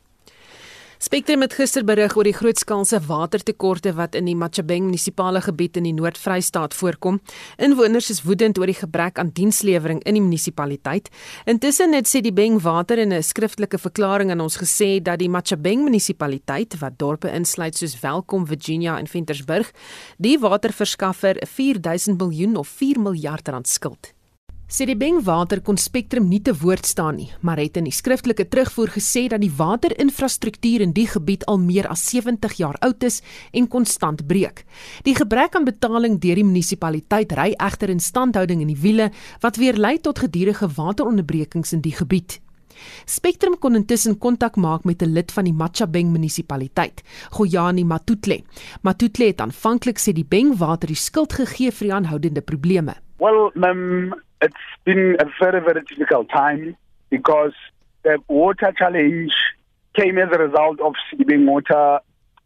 Spectrum het gister berig oor die grootskaalse watertekorte wat in die Machabeng munisipale gebied in die Noord-Vrystaat voorkom. Inwoners is woedend oor die gebrek aan dienslewering in die munisipaliteit. Intussen het sê die Beng Water in 'n skriftelike verklaring aan ons gesê dat die Machabeng munisipaliteit wat dorpe insluit soos Welkom, Virginia en Ventersburg, die waterverskaffer 4000 miljoen of 4 miljard rand skuld. Sedibeng Water kon Spectrum nie te woord staan nie, maar het in die skriftelike terugvoer gesê dat die waterinfrastruktuur in die gebied al meer as 70 jaar oud is en konstant breek. Die gebrek aan betaling deur die munisipaliteit ry egter in standhouding in die wiele wat weer lei tot gedurende wateronderbrekings in die gebied. Spectrum kon intussen kontak maak met 'n lid van die Machabeng munisipaliteit, Goyani Matutle. Matutle het aanvanklik sê die Beng Water die skuld gegee vir die aanhoudende probleme. Well, um, it's been a very, very difficult time because the water challenge came as a result of Sidibeng Water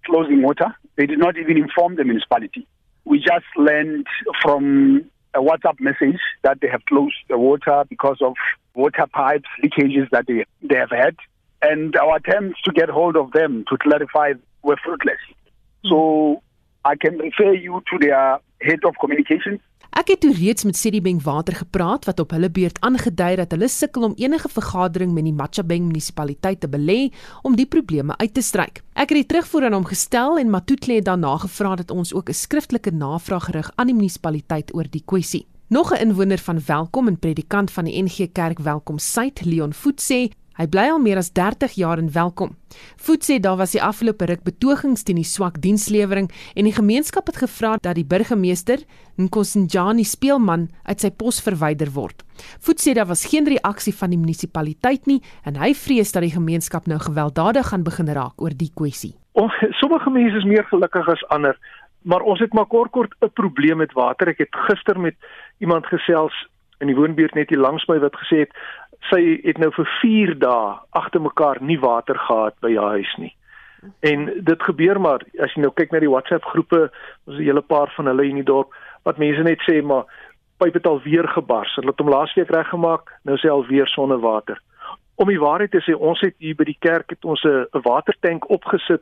closing water. They did not even inform the municipality. We just learned from a WhatsApp message that they have closed the water because of water pipes leakages that they, they have had. And our attempts to get hold of them to clarify were fruitless. So I can refer you to their head of communications Ek het toe reeds met Sedibeng Water gepraat wat op hulle beurt aangedui dat hulle sukkel om enige vergadering met die Machabeng munisipaliteit te belê om die probleme uit te stryk. Ek het die terugvoer aan hom gestel en Matutle het daarna gevra dat ons ook 'n skriftelike navraag gerig aan die munisipaliteit oor die kwessie. Nog 'n inwoner van Welkom en predikant van die NG Kerk Welkom Suid, Leon Voet sê Hy bly al meer as 30 jaar in Welkom. Voet sê daar was die afgelope ruk betogings teen die swak dienslewering en die gemeenskap het gevra dat die burgemeester, Nkosinjani Speelman, uit sy pos verwyder word. Voet sê daar was geen reaksie van die munisipaliteit nie en hy vrees dat die gemeenskap nou gewelddadig gaan begin raak oor die kwessie. Sommige mense is meer gelukkig as ander, maar ons het maar kort kort 'n probleem met water. Ek het gister met iemand gesels in die woonbuurt net hier langs my wat gesê het sy het nou vir 4 dae agter mekaar nie water gehad by haar huis nie. En dit gebeur maar as jy nou kyk na die WhatsApp groepe, ons 'n hele paar van hulle in die dorp wat mense net sê maar pyp het al weer gebars. Hulle het hom laasweek reggemaak, nou sê al weer sonder water. Om die waarheid te sê, ons het hier by die kerk het ons 'n watertank opgesit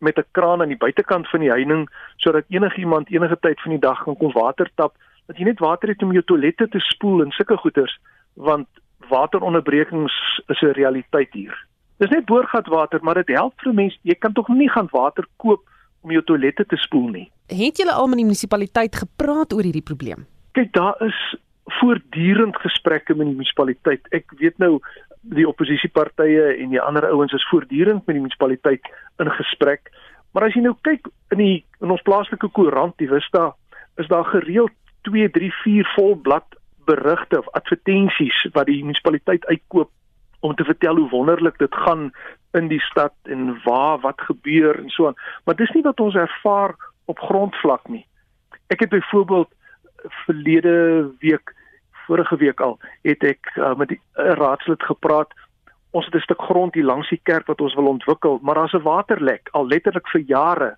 met 'n kraan aan die buitekant van die heining sodat enigiemand enige tyd van die dag kan kom water tap, dat jy net water het om jou toilette te spoel en sulke goeders want wateronderbrekings is 'n realiteit hier. Dis net boorgatwater, maar dit help vir mense. Jy kan tog nie gaan water koop om jou toilette te spoel nie. Het julle al met die munisipaliteit gepraat oor hierdie probleem? Kyk, daar is voortdurend gesprekke met die munisipaliteit. Ek weet nou die oppositiepartye en die ander ouens is voortdurend met die munisipaliteit in gesprek. Maar as jy nou kyk in die in ons plaaslike koerant, die Vista, is daar gereeld 2, 3, 4 vol blad berigte of advertensies wat die munisipaliteit uitkoop om te vertel hoe wonderlik dit gaan in die stad en waar wat gebeur en so aan. Maar dis nie wat ons ervaar op grondvlak nie. Ek het byvoorbeeld verlede week vorige week al het ek uh, met 'n raadslid gepraat. Ons het 'n stuk grond hier langs die kerk wat ons wil ontwikkel, maar daar's 'n waterlek al letterlik vir jare.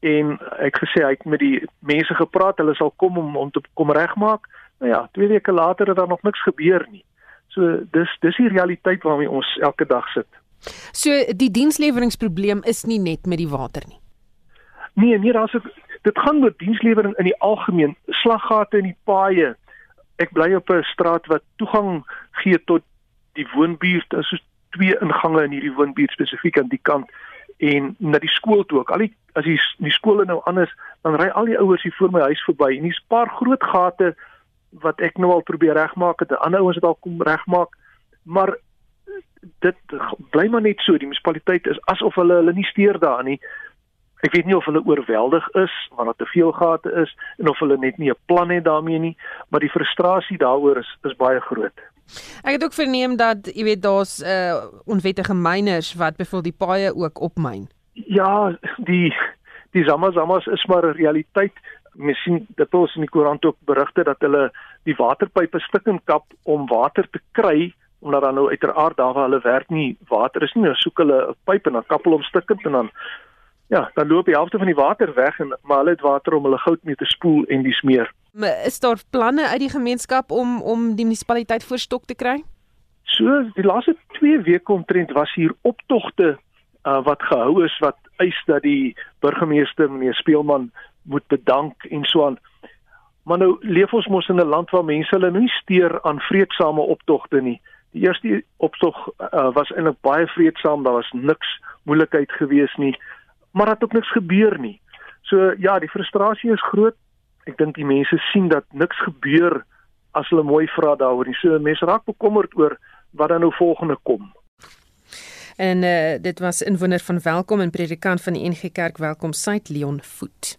En ek gesê hy het met die mense gepraat, hulle sal kom om om te kom regmaak. Nou ja, twee weke later het daar nog niks gebeur nie. So dis dis die realiteit waarmee ons elke dag sit. So die diensleweringsprobleem is nie net met die water nie. Nee, nee, daar's dit gaan oor dienslewering in die algemeen, slaggate in die paaie. Ek bly op 'n straat wat toegang gee tot die woonbuurt, is so twee ingange in hierdie woonbuurt spesifiek aan die kant en na die skool toe ook. Al die as die, die skole nou anders, dan ry al die ouers hier voor my huis verby en hier's 'n paar groot gate wat ek nou al probeer regmaak het. Ander ouens het al kom regmaak, maar dit bly maar net so. Die munisipaliteit is asof hulle hulle nie steur daarin nie. Ek weet nie of hulle oorweldig is want daar te veel gate is en of hulle net nie 'n plan het daarmee nie, maar die frustrasie daaroor is is baie groot. Ek het ook verneem dat jy weet daar's uh onwettige myners wat byvoorbeeld die paaie ook opmyn. Ja, die die Zamazamas is maar 'n realiteit. Mens sien dit ons in die koerant ook berigte dat hulle die waterpype stikkend kap om water te kry omdat dan nou uiteraard daar waar hulle werk nie water is nie, nou soek hulle 'n pyp en dan kap hulle hom stikkend en dan ja, dan loop die helfte van die water weg en maar hulle het water om hulle goud mee te spoel en dis meer. Maar is daar planne uit die gemeenskap om om die munisipaliteit voorstok te kry? So, die laaste 2 weke omtrent was hier optogte uh, wat gehou is wat eis dat die burgemeester meneer Speelman moet bedank en so aan. Maar nou leef ons mos in 'n land waar mense hulle nie steur aan vreedsame optogte nie. Die eerste optog uh, was eintlik baie vreedsaam, daar was niks moeilikheid gewees nie maar dat ook niks gebeur nie. So ja, die frustrasie is groot. Ek dink die mense sien dat niks gebeur as hulle mooi vra daaroor. So mense raak bekommerd oor wat dan nou volgende kom. En uh, dit was inwoner van Welkom en predikant van die NG Kerk Welkom Suid Leon Voet.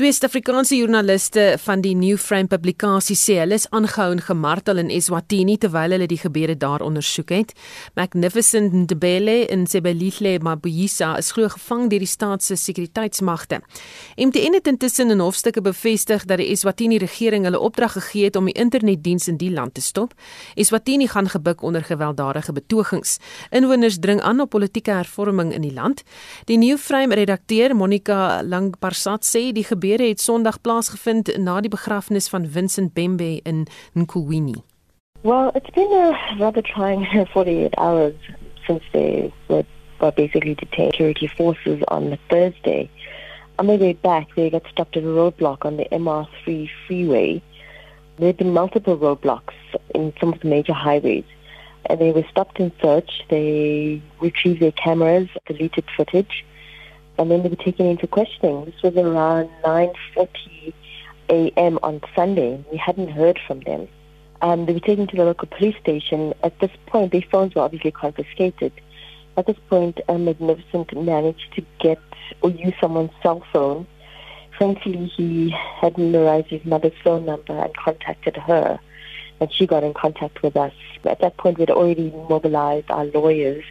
Twee Suid-Afrikaanse joernaliste van die New Frame publikasie sê hulle is aangehou en gemartel in Eswatini terwyl hulle die gebeure daar ondersoek het. Magnificent Ndebele en Sebelihle Mabuyisa is glo gevang deur die staat se sekuriteitsmagte. MTN het intussen in hofstukke bevestig dat die Eswatini regering hulle opdrag gegee het om die internetdiens in die land te stop. Eswatini gaan gebuk onder gewelddadige betogings. Inwoners dring aan op politieke hervorming in die land. Die New Frame redakteur Monica Langparsat sê die gebeure gebeure het Sondag plaasgevind na die begrafnis van Vincent Bembe in Nkuwini. Well, it's been a rather trying <laughs> 48 hours since they were, were basically detained security forces on Thursday. On their way back, they got stopped at a roadblock on the MR3 freeway. There had been multiple roadblocks in some of the major highways, and they were stopped and searched. They retrieved their cameras, deleted footage, and then they were taken into questioning. This was around 9:40 a.m. on Sunday. We hadn't heard from them. Um, they were taken to the local police station. At this point, their phones were obviously confiscated. At this point, Magnificent managed to get or use someone's cell phone. Thankfully, he had memorized his mother's phone number and contacted her, and she got in contact with us. At that point, we'd already mobilized our lawyers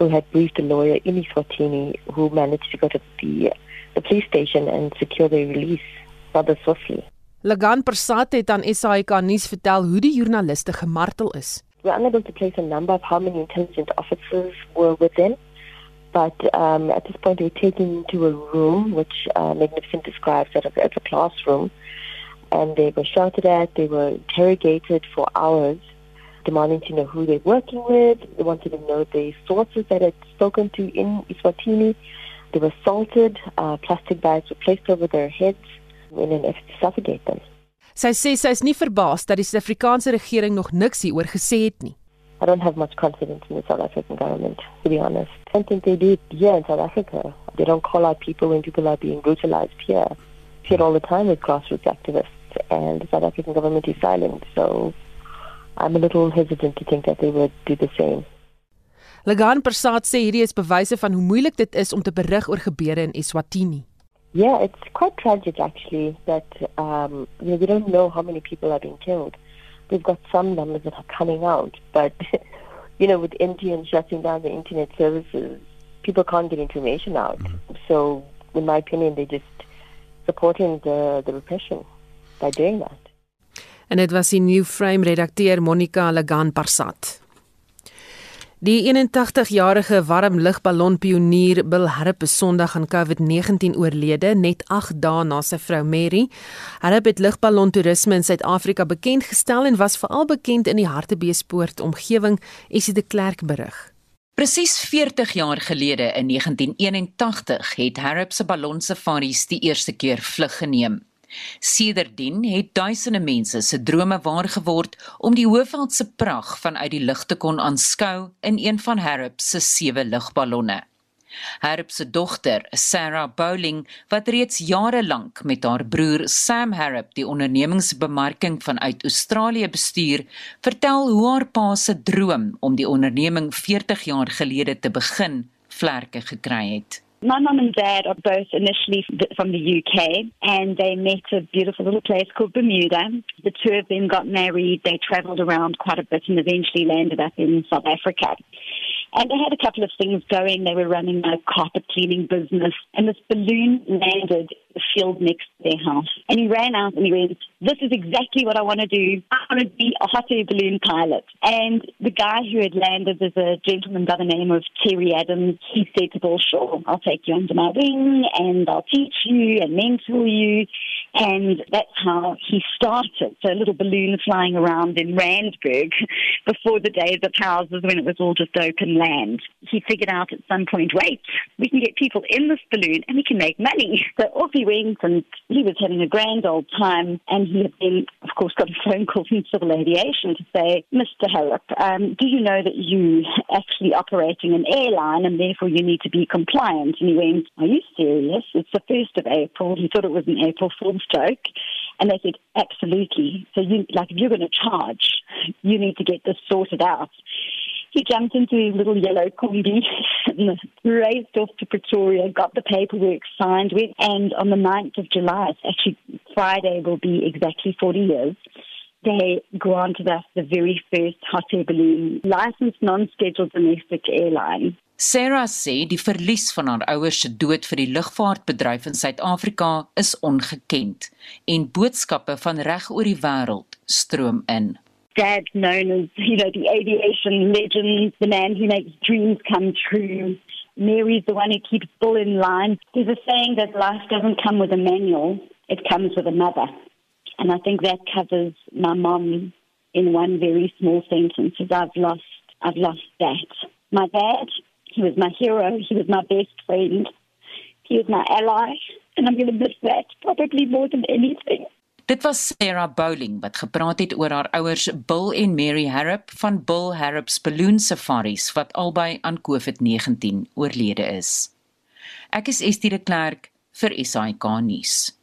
who had briefed a lawyer in Eswatini who managed to go to the, the police station and secure their release rather swiftly. Lagan Persat het aan SAK nuus vertel hoe die joernaliste gemartel is. We're unable to place a number of how many intelligence officers were within, but um, at this point they were taken to a room which uh, Magnificent describes as a, as a classroom, and they were shouted at, they were interrogated for hours, demanding to know who they're working with. They wanted to know the sources that had spoken to in Iswatini. They were assaulted. Uh, plastic bags were placed over their heads in an effort to suffocate them. Sy sê sy is nie verbaas dat die Suid-Afrikaanse regering nog niks hieroor gesê het nie. I don't have much confidence in the South African government, to be honest. I don't think they do it here in South Africa. They don't call out people when people are being brutalized here. See it all the time with grassroots activists, and the South African government is silent. So I'm a little hesitant to think that they would do the same. Lagan Persat sê hierdie is bewyse van hoe moeilik dit is om te berig oor gebeure in Eswatini. Yeah, it's quite tragic actually that um, you know, we don't know how many people are being killed. We've got some numbers that are coming out, but <laughs> you know, with MTN shutting down the internet services, people can't get information out. Mm-hmm. So, in my opinion, they're just supporting the, the repression by doing that. En dit was die New Frame redakteur Monica Lagan Parsat. Die 81-jarige warmlugballonpionier Bill Harp is Sondag aan COVID-19 oorlede, net 8 dae na sy vrou Mary. Harp het lugballontoerisme in Suid-Afrika bekend gestel en was veral bekend in die Hartbeespoort omgewing, Esie de Klerk berig. Presies 40 jaar gelede in 1981 het Harp se ballonsafaris die eerste keer vlug geneem. Sedertdien het duisende mense se drome waar geword om die Hoëveld se pragt vanuit die lug te kon aanskou in een van Harrop se sewe lugballonne. Harrop se dogter, Sarah Bowling, wat reeds jare lank met haar broer Sam Harrop die ondernemingsbemarking vanuit Australië bestuur, vertel hoe haar pa se droom om die onderneming 40 jaar gelede te begin, vlerke gekry het. My mum and dad are both initially from the UK and they met a beautiful little place called Bermuda. The two of them got married, they travelled around quite a bit and eventually landed up in South Africa. And they had a couple of things going. They were running a carpet cleaning business and this balloon landed field next to their house. And he ran out and he went, This is exactly what I want to do. I want to be a hot air balloon pilot. And the guy who had landed was a gentleman by the name of Terry Adams. He said to Bill, Sure, I'll take you under my wing and I'll teach you and mentor you. And that's how he started. So a little balloon flying around in Randburg before the days of houses when it was all just open land. He figured out at some point, wait, we can get people in this balloon and we can make money. So off he went and he was having a grand old time. And he had then, of course, got a phone call from Civil Aviation to say, Mr. Harrop, um, do you know that you actually operating an airline and therefore you need to be compliant? And he went, are you serious? It's the 1st of April. He thought it was an April Fool's joke. And they said, absolutely. So you, like, if you're going to charge, you need to get this sorted out. He jumped into his little yellow combi <laughs> and raced off to Pretoria, got the paperwork signed with, and on the 9th of July, actually Friday will be exactly 40 years, they granted us the very first hot air balloon licensed non-scheduled domestic airline. Sarah sê die verlies van haar ouers se dood vir die lugvaartbedryf in Suid-Afrika is ongekend en boodskappe van reg oor die wêreld stroom in. dad known as, you know, the aviation legend, the man who makes dreams come true. Mary's the one who keeps Bull in line. There's a saying that life doesn't come with a manual, it comes with a mother. And I think that covers my mom in one very small sentence is I've lost I've lost that. My dad, he was my hero, he was my best friend, he was my ally, and I'm gonna miss that probably more than anything. Dit was Sarah Bowling wat gepraat het oor haar ouers Bill en Mary Harrop van Bill Harrop's Balloon Safaris wat albei aan COVID-19 oorlede is. Ek is Estie de Klerk vir SAK nuus.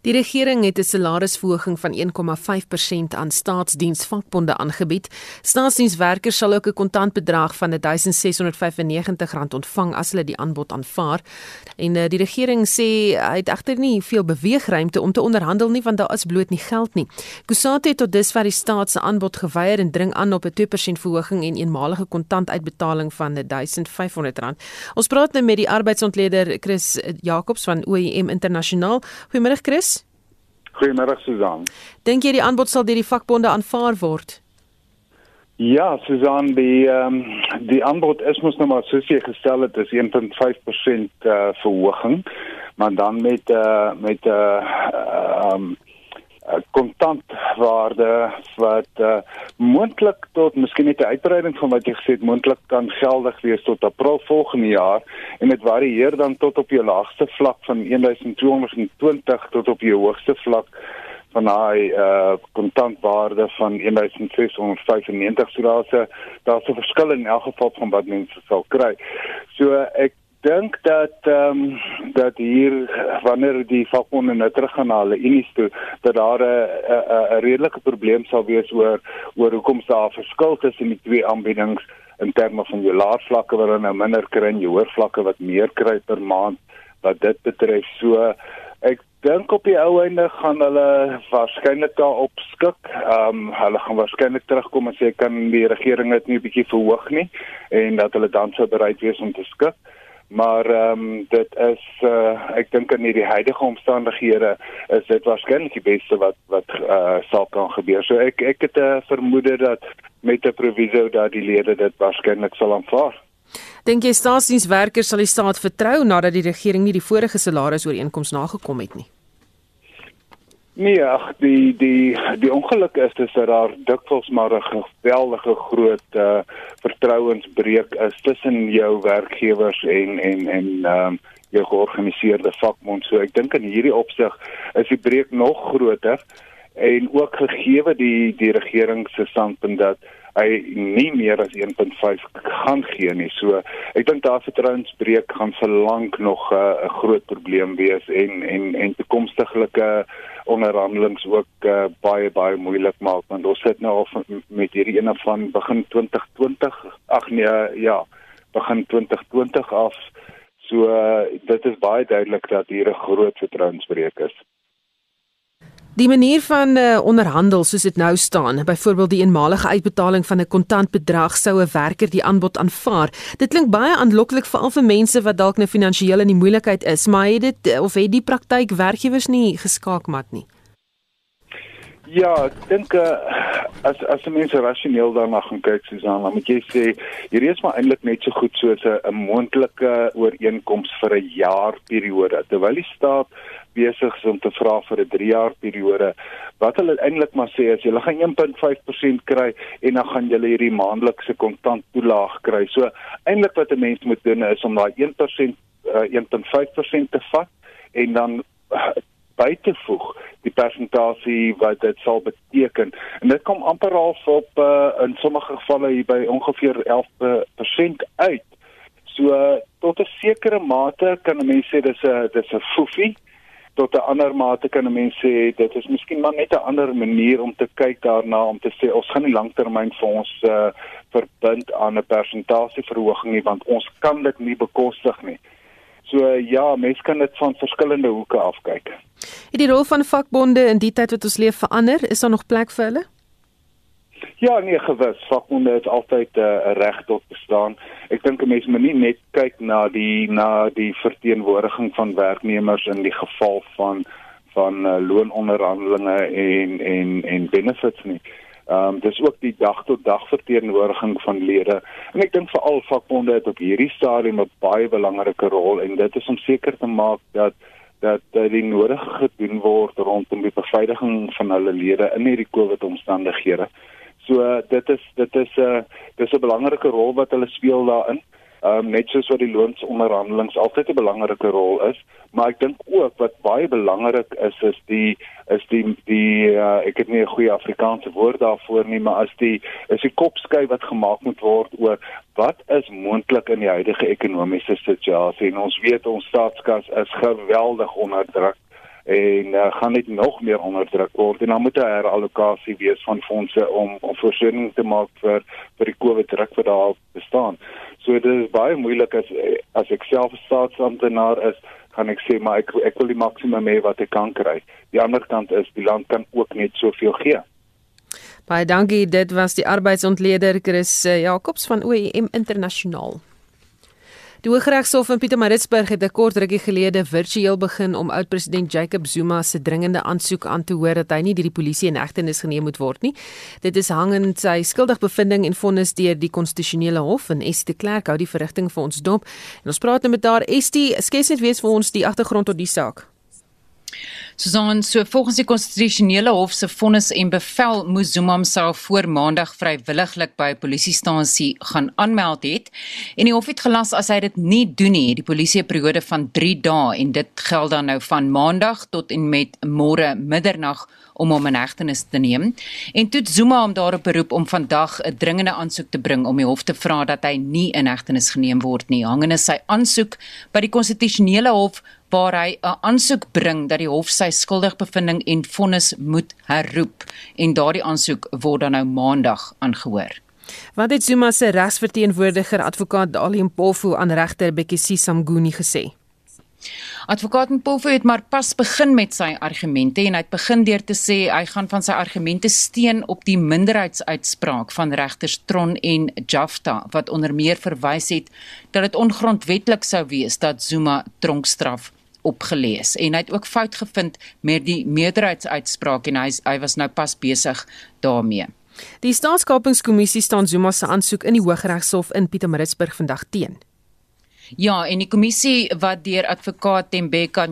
Die regering het 'n salarisverhoging van 1,5% aan staatsdiensvakbonde aangebied. Staatsdienswerkers sal ook 'n kontantbedrag van R1695 ontvang as hulle die aanbod aanvaar. En uh, die regering sê hy het egter nie veel beweegruimte om te onderhandel nie want daar is bloot nie geld nie. Kusate het tot dusver die staat se aanbod geweier en dring aan op 'n 2% verhoging en eenmalige kontantuitbetaling van R1500. Ons praat nou met die arbeidsontleder Chris Jacobs van OIM Internasionaal. Goeiemôre Chris. Goeiemôre Susan. Dink jy die aanbod sal deur die vakbonde aanvaar word? Ja, Susan, die ehm um, die aanbod is mos nou maar soos jy gestel het, is 1.5% eh uh, verhoging, maar dan met eh uh, met 'n uh, ehm um, kontantwaarde wat uh, moontlik tot miskien net 'n uitbreiding van wat jy gesê het moontlik kan geldig wees tot April volgende jaar en dit varieer dan tot op jou laagste vlak van 1220 tot op jou hoogste vlak van daai uh kontantwaarde van 1695 so daar's 'n daar's 'n verskil in elk geval van wat mense sal kry. So ek dink dat ehm um, dat hier wanneer die vakbonde nou teruggaan na hulle unies toe dat daar 'n 'n redelike probleem sal wees oor oor hoekom daar verskil tussen die twee aanbiedings in terme van jou laervlakke wat dan nou minder kry en jou hoërvlakke wat meer kry per maand wat dit betref. So ek dink op die ou einde gaan hulle waarskynlik daarop skik. Ehm um, hulle gaan waarskynlik terugkom en sê kan die regering dit nie 'n bietjie verhoog nie en dat hulle dan sou bereid wees om te skik maar ehm um, dit is uh, ek dink in hierdie huidige omstandighede is dit waarskynlik die beste wat wat uh, sal kan gebeur. So ek ek het 'n uh, vermoede dat met 'n proviso dat die lede dit waarskynlik sal aanvaar. Dink jy staatsdienswerkers sal die staat vertrou nadat die regering nie die vorige salarisooreenkoms nagekom het nie? Nee, ag die die die ongeluk is dis dat daar dikwels maar 'n geweldige groot uh vertrouensbreuk is tussen jou werkgewers en en en ehm um, jou georganiseerde vakbond. So ek dink in hierdie opsig is die breuk nog groter en ook gegee die die regering se standpunt dat hy nie meer as 1.5 gaan gee nie. So ek dink daar vertrouensbreuk gaan vir lank nog uh, 'n uh, groot probleem wees en en en toekomstige onderhandelings ook uh, baie baie moeilik maak want ons sit nou al met hierdie ene van begin 2020 ag nee ja begin 2020 af. So uh, dit is baie duidelik dat hier 'n groot vertrouensbreuk is Die manier van uh, onderhandel soos dit nou staan, byvoorbeeld die eenmalige uitbetaling van 'n kontantbedrag sou 'n werker die aanbod aanvaar. Dit klink baie aanloklik veral vir mense wat dalk nou finansiëel in die moeilikheid is, maar het dit eh, of het die praktyk werkgewers nie geskaakmat nie? Ja, ek dink uh, as as mense rasioneel daarna gaan kyk, Susan, dan moet jy sê hierdie is maar eintlik net so goed soos 'n moontlike ooreenkoms vir 'n jaar periode. Terwyl die staat besig is om te vra vir 'n 3 jaar periode. Wat hulle eintlik maar sê is jy gaan 1.5% kry en dan gaan jy hierdie maandelikse kontant toelaag kry. So eintlik wat 'n mens moet doen is om daai 1% uh, 1.5% te vat en dan uh, by te voeg die persentasie wat dit sal beteken. En dit kom amper half op uh, in sommige gevalle hier by ongeveer 11% uit. So uh, tot 'n sekere mate kan 'n mens sê dis 'n dis 'n foefie tot 'n ander mate kan 'n mens sê dit is miskien maar net 'n ander manier om te kyk daarna om te sê ons gaan nie lanktermyn vir ons uh, verbind aan 'n persentasieverhoging nie want ons kan dit nie bekostig nie. So uh, ja, mense kan dit van verskillende hoeke af kyk. Het die rol van vakbonde in die tyd wat ons leef verander? Is daar nog plek vir hulle? Ja, nee, gewis. Vakbonde het altyd eh, 'n uh, reg tot bestaan. Ek dink 'n mens moet nie net kyk na die na die verteenwoordiging van werknemers in die geval van van uh, loononderhandelinge en en en benefits nie. Ehm um, dis ook die dag tot dag verteenwoordiging van lede. En ek dink veral vakbonde het op hierdie stadium 'n baie belangrike rol en dit is om seker te maak dat dat uh, die nodige gedoen word rondom die beveiliging van hulle lede in hierdie COVID omstandighede. So dit is dit is 'n uh, dis 'n belangrike rol wat hulle speel daarin. Ehm um, net soos wat die loonsonderhandelings altyd 'n belangrike rol is, maar ek dink ook wat baie belangrik is is die is die die uh, ek het nie 'n goeie Afrikaanse woord daarvoor nie, maar as die is die kopskuif wat gemaak moet word oor wat is moontlik in die huidige ekonomiese situasie en ons weet ons staatskas is geweldig onder druk en uh, gaan net nog meer onderdruk word en dan moet 'n herallokasie wees van fondse om om voorsiening te maak vir vir die COVID druk wat daar bestaan. So dit is baie moeilik as as ek self 'n staatsamptenaar is, kan ek sê maar ek ek wil die maksimum hê wat ek kan kry. Die ander kant is die land kan ook net soveel gee. Baie dankie, dit was die arbeidsontleder Chris eh, Jacobs van OEM Internasionaal. Die Hooggeregshof in Pietermaritzburg het 'n kort rukkie gelede virtueel begin om oud-president Jacob Zuma se dringende aansoek aan te hoor dat hy nie deur die polisie in hegtenis geneem moet word nie. Dit is hangend sy skuldigbevindings en vonnis deur die konstitusionele hof en Estie de Klerk hou die verrigting vir ons dop. En ons praat nou met haar Estie, skets net weer vir ons die agtergrond tot die saak. Susan, so volgens die konstitusionele hof se vonnis en bevel moes Zuma homself voor maandag vrywilliglik by 'n polisiestasie gaan aanmeld het en die hof het gelas as hy dit nie doen nie, die polisie 'n periode van 3 dae en dit geld dan nou van maandag tot en met môre middernag om hom in hegtenis te neem. En toe Zuma hom daarop beroep om vandag 'n dringende aansoek te bring om die hof te vra dat hy nie in hegtenis geneem word nie. Hangende sy aansoek by die konstitusionele hof waar hy 'n aansoek bring dat die hof sy skuldigbevindings en vonnis moet herroep en daardie aansoek word dan nou maandag aangehoor. Wat het Zuma se regsverteenwoordiger advokaat Dalium Pofu aan regter Bekisi Samguni gesê? Advokaat Mpofo het maar pas begin met sy argumente en hy het begin deur te sê hy gaan van sy argumente steun op die minderheidsuitspraak van regters Tron en Jafta wat onder meer verwys het dat dit ongrondwettig sou wees dat Zuma tronkstraf opgelees en hy het ook fout gevind met die meerderheidsuitspraak en hy hy was nou pas besig daarmee. Die staatskapingskommissie staan Zuma se aansoek in die Hooggeregshof in Pietermaritzburg vandag teen. Ja, en die kommissie wat deur advokaat Tembeka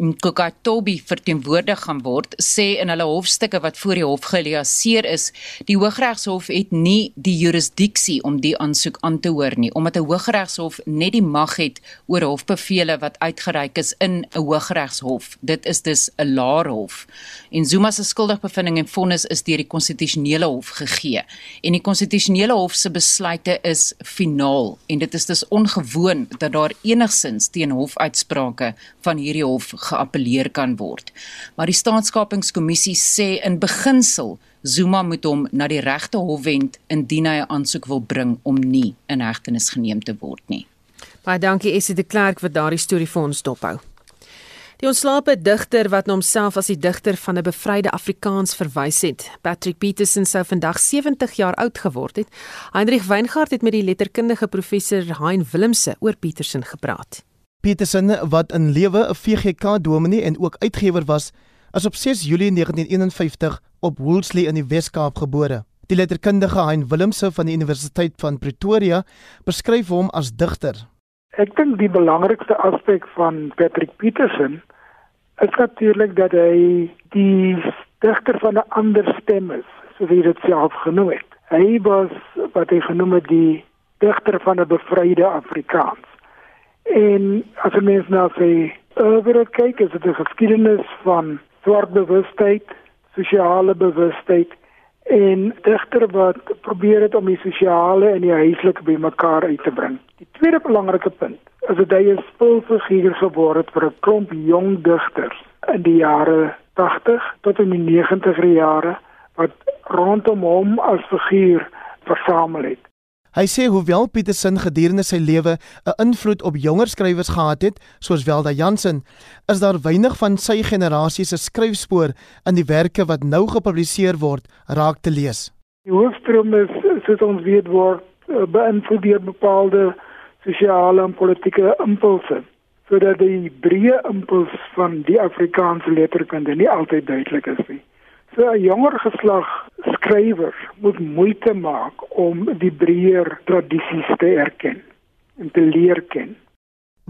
Nkokatobi verteenwoordig gaan word, sê in hulle hofstukke wat voor die hof geliaseer is, die Hooggeregshof het nie die jurisdiksie om die aansoek aan te hoor nie, omdat 'n Hooggeregshof net die mag het oor hofbevele wat uitgereik is in 'n Hooggeregshof. Dit is dus 'n laer hof. En Zuma se skuldigbevindings en vonnis is deur die konstitusionele hof gegee. En die konstitusionele hof se besluite is finaal en dit is dus ongewoon dat daar enigsins teen hofuitsprake van hierdie hof geappeleer kan word. Maar die staatskapingskommissie sê in beginsel Zuma moet hom na die regte hof wend indien hy 'n aansoek wil bring om nie in hegtenis geneem te word nie. Baie dankie Essie de Klerk vir daardie storie vir ons dophou. Die ontslape digter wat na homself as die digter van 'n bevryde Afrikaans verwys het, Patrick Peterson sou vandag 70 jaar oud geword het. Heinrich Weingart het met die letterkundige professor Hein Willemse oor Peterson gepraat. Peterson wat in lewe 'n VGK dominee en ook uitgewer was, is op 6 Julie 1951 op Woolsley in die Wes-Kaap gebore. Die letterkundige Hein Willemse van die Universiteit van Pretoria beskryf hom as digter. Ek dink die belangrikste aspek van Patrick Peterson is natuurlik dat hy die digter van 'n ander stem is, soos hy dit self genoem het. Hy was wat hy genoem het die digter van 'n bevryde Afrikaans. En as jy mens sê, oor dit kyk, is dit 'n geskiedenis van swart bewustheid, sosiale bewustheid en digter wat probeer het om die sosiale en die huislike bymekaar uit te bring. Die tweede belangrike punt is dat hy 'n spulfiguur geword het vir 'n klomp jong digters in die jare 80 tot in die 90er jare wat rondom hom as figuur versamel het. Hy sê hoewel Petersen gedurende sy lewe 'n invloed op jonger skrywers gehad het, soos Welda Jansen, is daar weinig van sy generasie se skryfspoor in die werke wat nou gepubliseer word raak te lees. Die hoofstroom is soos ons weet word eh, beïnvloed deur bepaalde sosiale en politieke impulse, sodat die breë impuls van die Afrikaanse letterkunde nie altyd duidelik is nie. So 'n jonger geslag skrywers moet moeite maak om die breër tradisies te erken en te leer ken.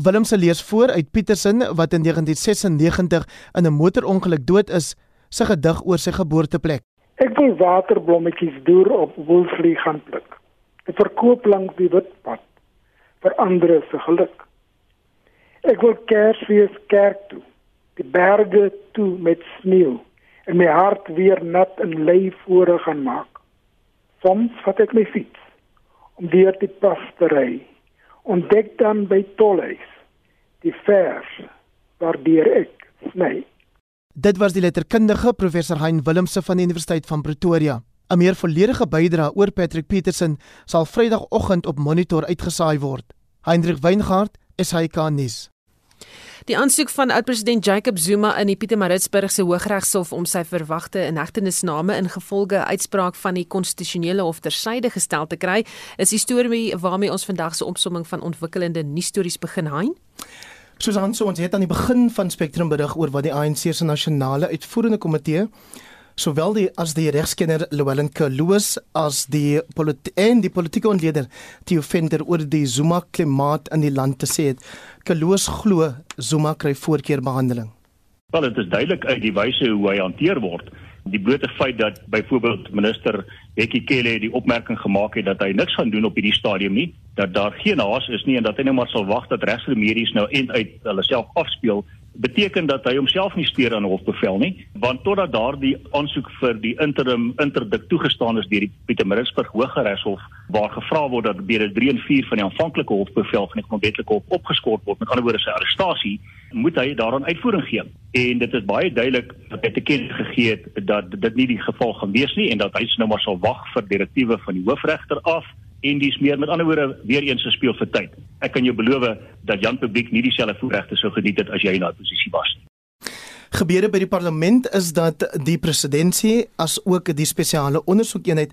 Willem se lees voor uit Petersen wat in 1996 in 'n motorongeluk dood is, sy gedig oor sy geboorteplek. Ek wil waterblommetjies deur op Woolsley gaan pluk. Ek verkoop langs die witpad vir ander se geluk. Ek wil Kersfees kerk toe, die berge toe met sneeu en my hart weer nat en lei vore gaan maak. Soms vat ek my fiets om deur die pas te ry. Ontdek dan by Tolhuis die vers waardeur ek sny. Dit was die letterkundige professor Hein Willemse van die Universiteit van Pretoria. 'n Meer volledige bydrae oor Patrick Petersen sal Vrydagoggend op Monitor uitgesaai word. Hendrik Weingart, SAK nuus. Die aansoek van oud-president Jacob Zuma in die Pietermaritzburgse Hooggeregshof om sy verwagte inhegtenisname ingevolge uitspraak van die konstitusionele hof tersyde gestel te kry, is die storie waarmee ons vandag se opsomming van ontwikkelende nuusstories begin hein. Susan, so ons het aan die begin van Spectrum berig oor wat die ANC se nasionale uitvoerende komitee sowel die as die regskenner Llewellyn Kloos as die en die politieke ontleder Theo Venter oor die Zuma klimaat in die land te sê het. Kloos glo Zuma kry voorkeurbehandeling. Wel dit is duidelik uit die wyse hoe hy hanteer word. Die blote feit dat byvoorbeeld minister Bekkie Cele die opmerking gemaak het dat hy niks gaan doen op hierdie stadium nie, dat daar geen haas is nie en dat hy net maar sal wag dat regsremedies nou end uit hulle self afspeel beteken dat hy homself nie steur aan 'n hofbevel nie want totdat daardie aansoek vir die interim interdik toegestaan is deur die Pietermaritzburg Hooggeregshof waar gevra word dat deur 3 en 4 van die aanvanklike hofbevel van die grondwetlike hof opgeskort word met ander woorde sy arrestasie moet hy daaraan uitvoering gee. En dit is baie duidelik dat hy te ken gegee het dat dit nie die geval gaan wees nie en dat hy nou maar sal wag vir direktiewe van die hoofregter af en dis meer met ander woorde weer eens speel vir tyd ek kan jou beloof dat Jan Publiek nie dieselfde voorregte sou geniet het as jy in daai posisie was nie. Gebeure by die parlement is dat die presidentsie as ook die spesiale ondersoekeenheid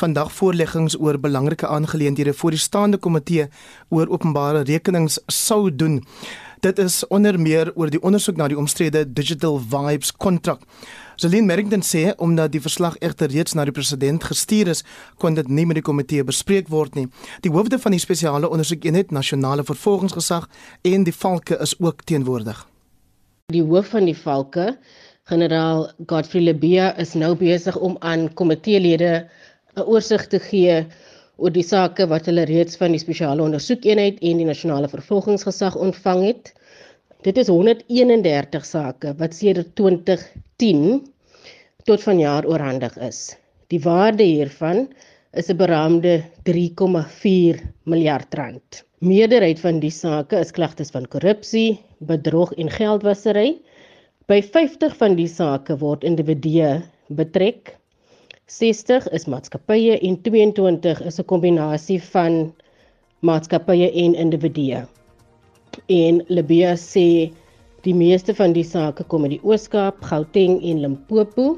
vandag voorleggings oor belangrike aangeleenthede voor die staande komitee oor openbare rekenings sou doen. Dit is onder meer oor die ondersoek na die omstrede Digital Vibes kontrak. Celine Merrington sê omdat die verslag egter reeds na die president gestuur is, kon dit nie met die komitee bespreek word nie. Die hoofde van die spesiale ondersoekeenheid, nasionale vervolgingsgesag en die valke is ook teenwoordig. Die hoof van die valke, generaal Godfrey Lebia, is nou besig om aan komiteelede 'n oorsig te gee oor die sake wat hulle reeds van die spesiale ondersoekeenheid en die nasionale vervolgingsgesag ontvang het. Dit is 131 sake wat sedert 2010 tot vanjaar oorhandig is. Die waarde hiervan is 'n beraamde 3,4 miljard rand. Meerderheid van die sake is klagtes van korrupsie, bedrog en geldwasery. By 50 van die sake word individue betrek. 60 is maatskappye en 22 is 'n kombinasie van maatskappye en individue. En Libya sê die meeste van die sake kom uit die Oos-Kaap, Gauteng en Limpopo.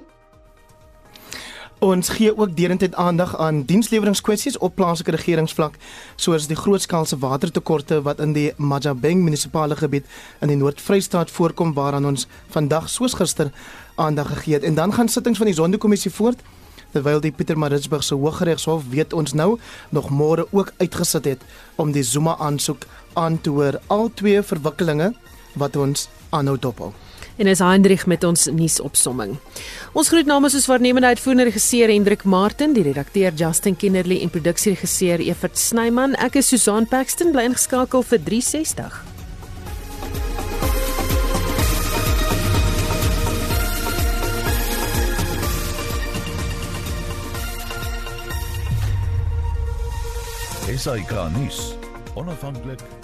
Ons gee ook derentyd aandag aan diensleweringkwessies op plaaslike regeringsvlak, soos die grootskaalse watertekorte wat in die Majabeng munisipale gebied in die Noord-Vrystaat voorkom waaraan ons vandag soos gister aandag gegee het. En dan gaan sittings van die Sonderkommissie voort terwyl die Pietermaritzburg se Hooggeregshof weet ons nou nog môre ook uitgesit het om die Zuma aansoek aan te hoor. Al twee verwikkelinge wat ons aanhou dophou en is Hendrik met ons nuusopsomming. Ons groet namens ons waarnemende uitvoerende regisseur Hendrik Martin, die redakteur Justin Kennerly en produksieregisseur Evert Snyman. Ek is Susan Paxton bly ingeskakel vir 360. Esai Kahnis, onafhanklik.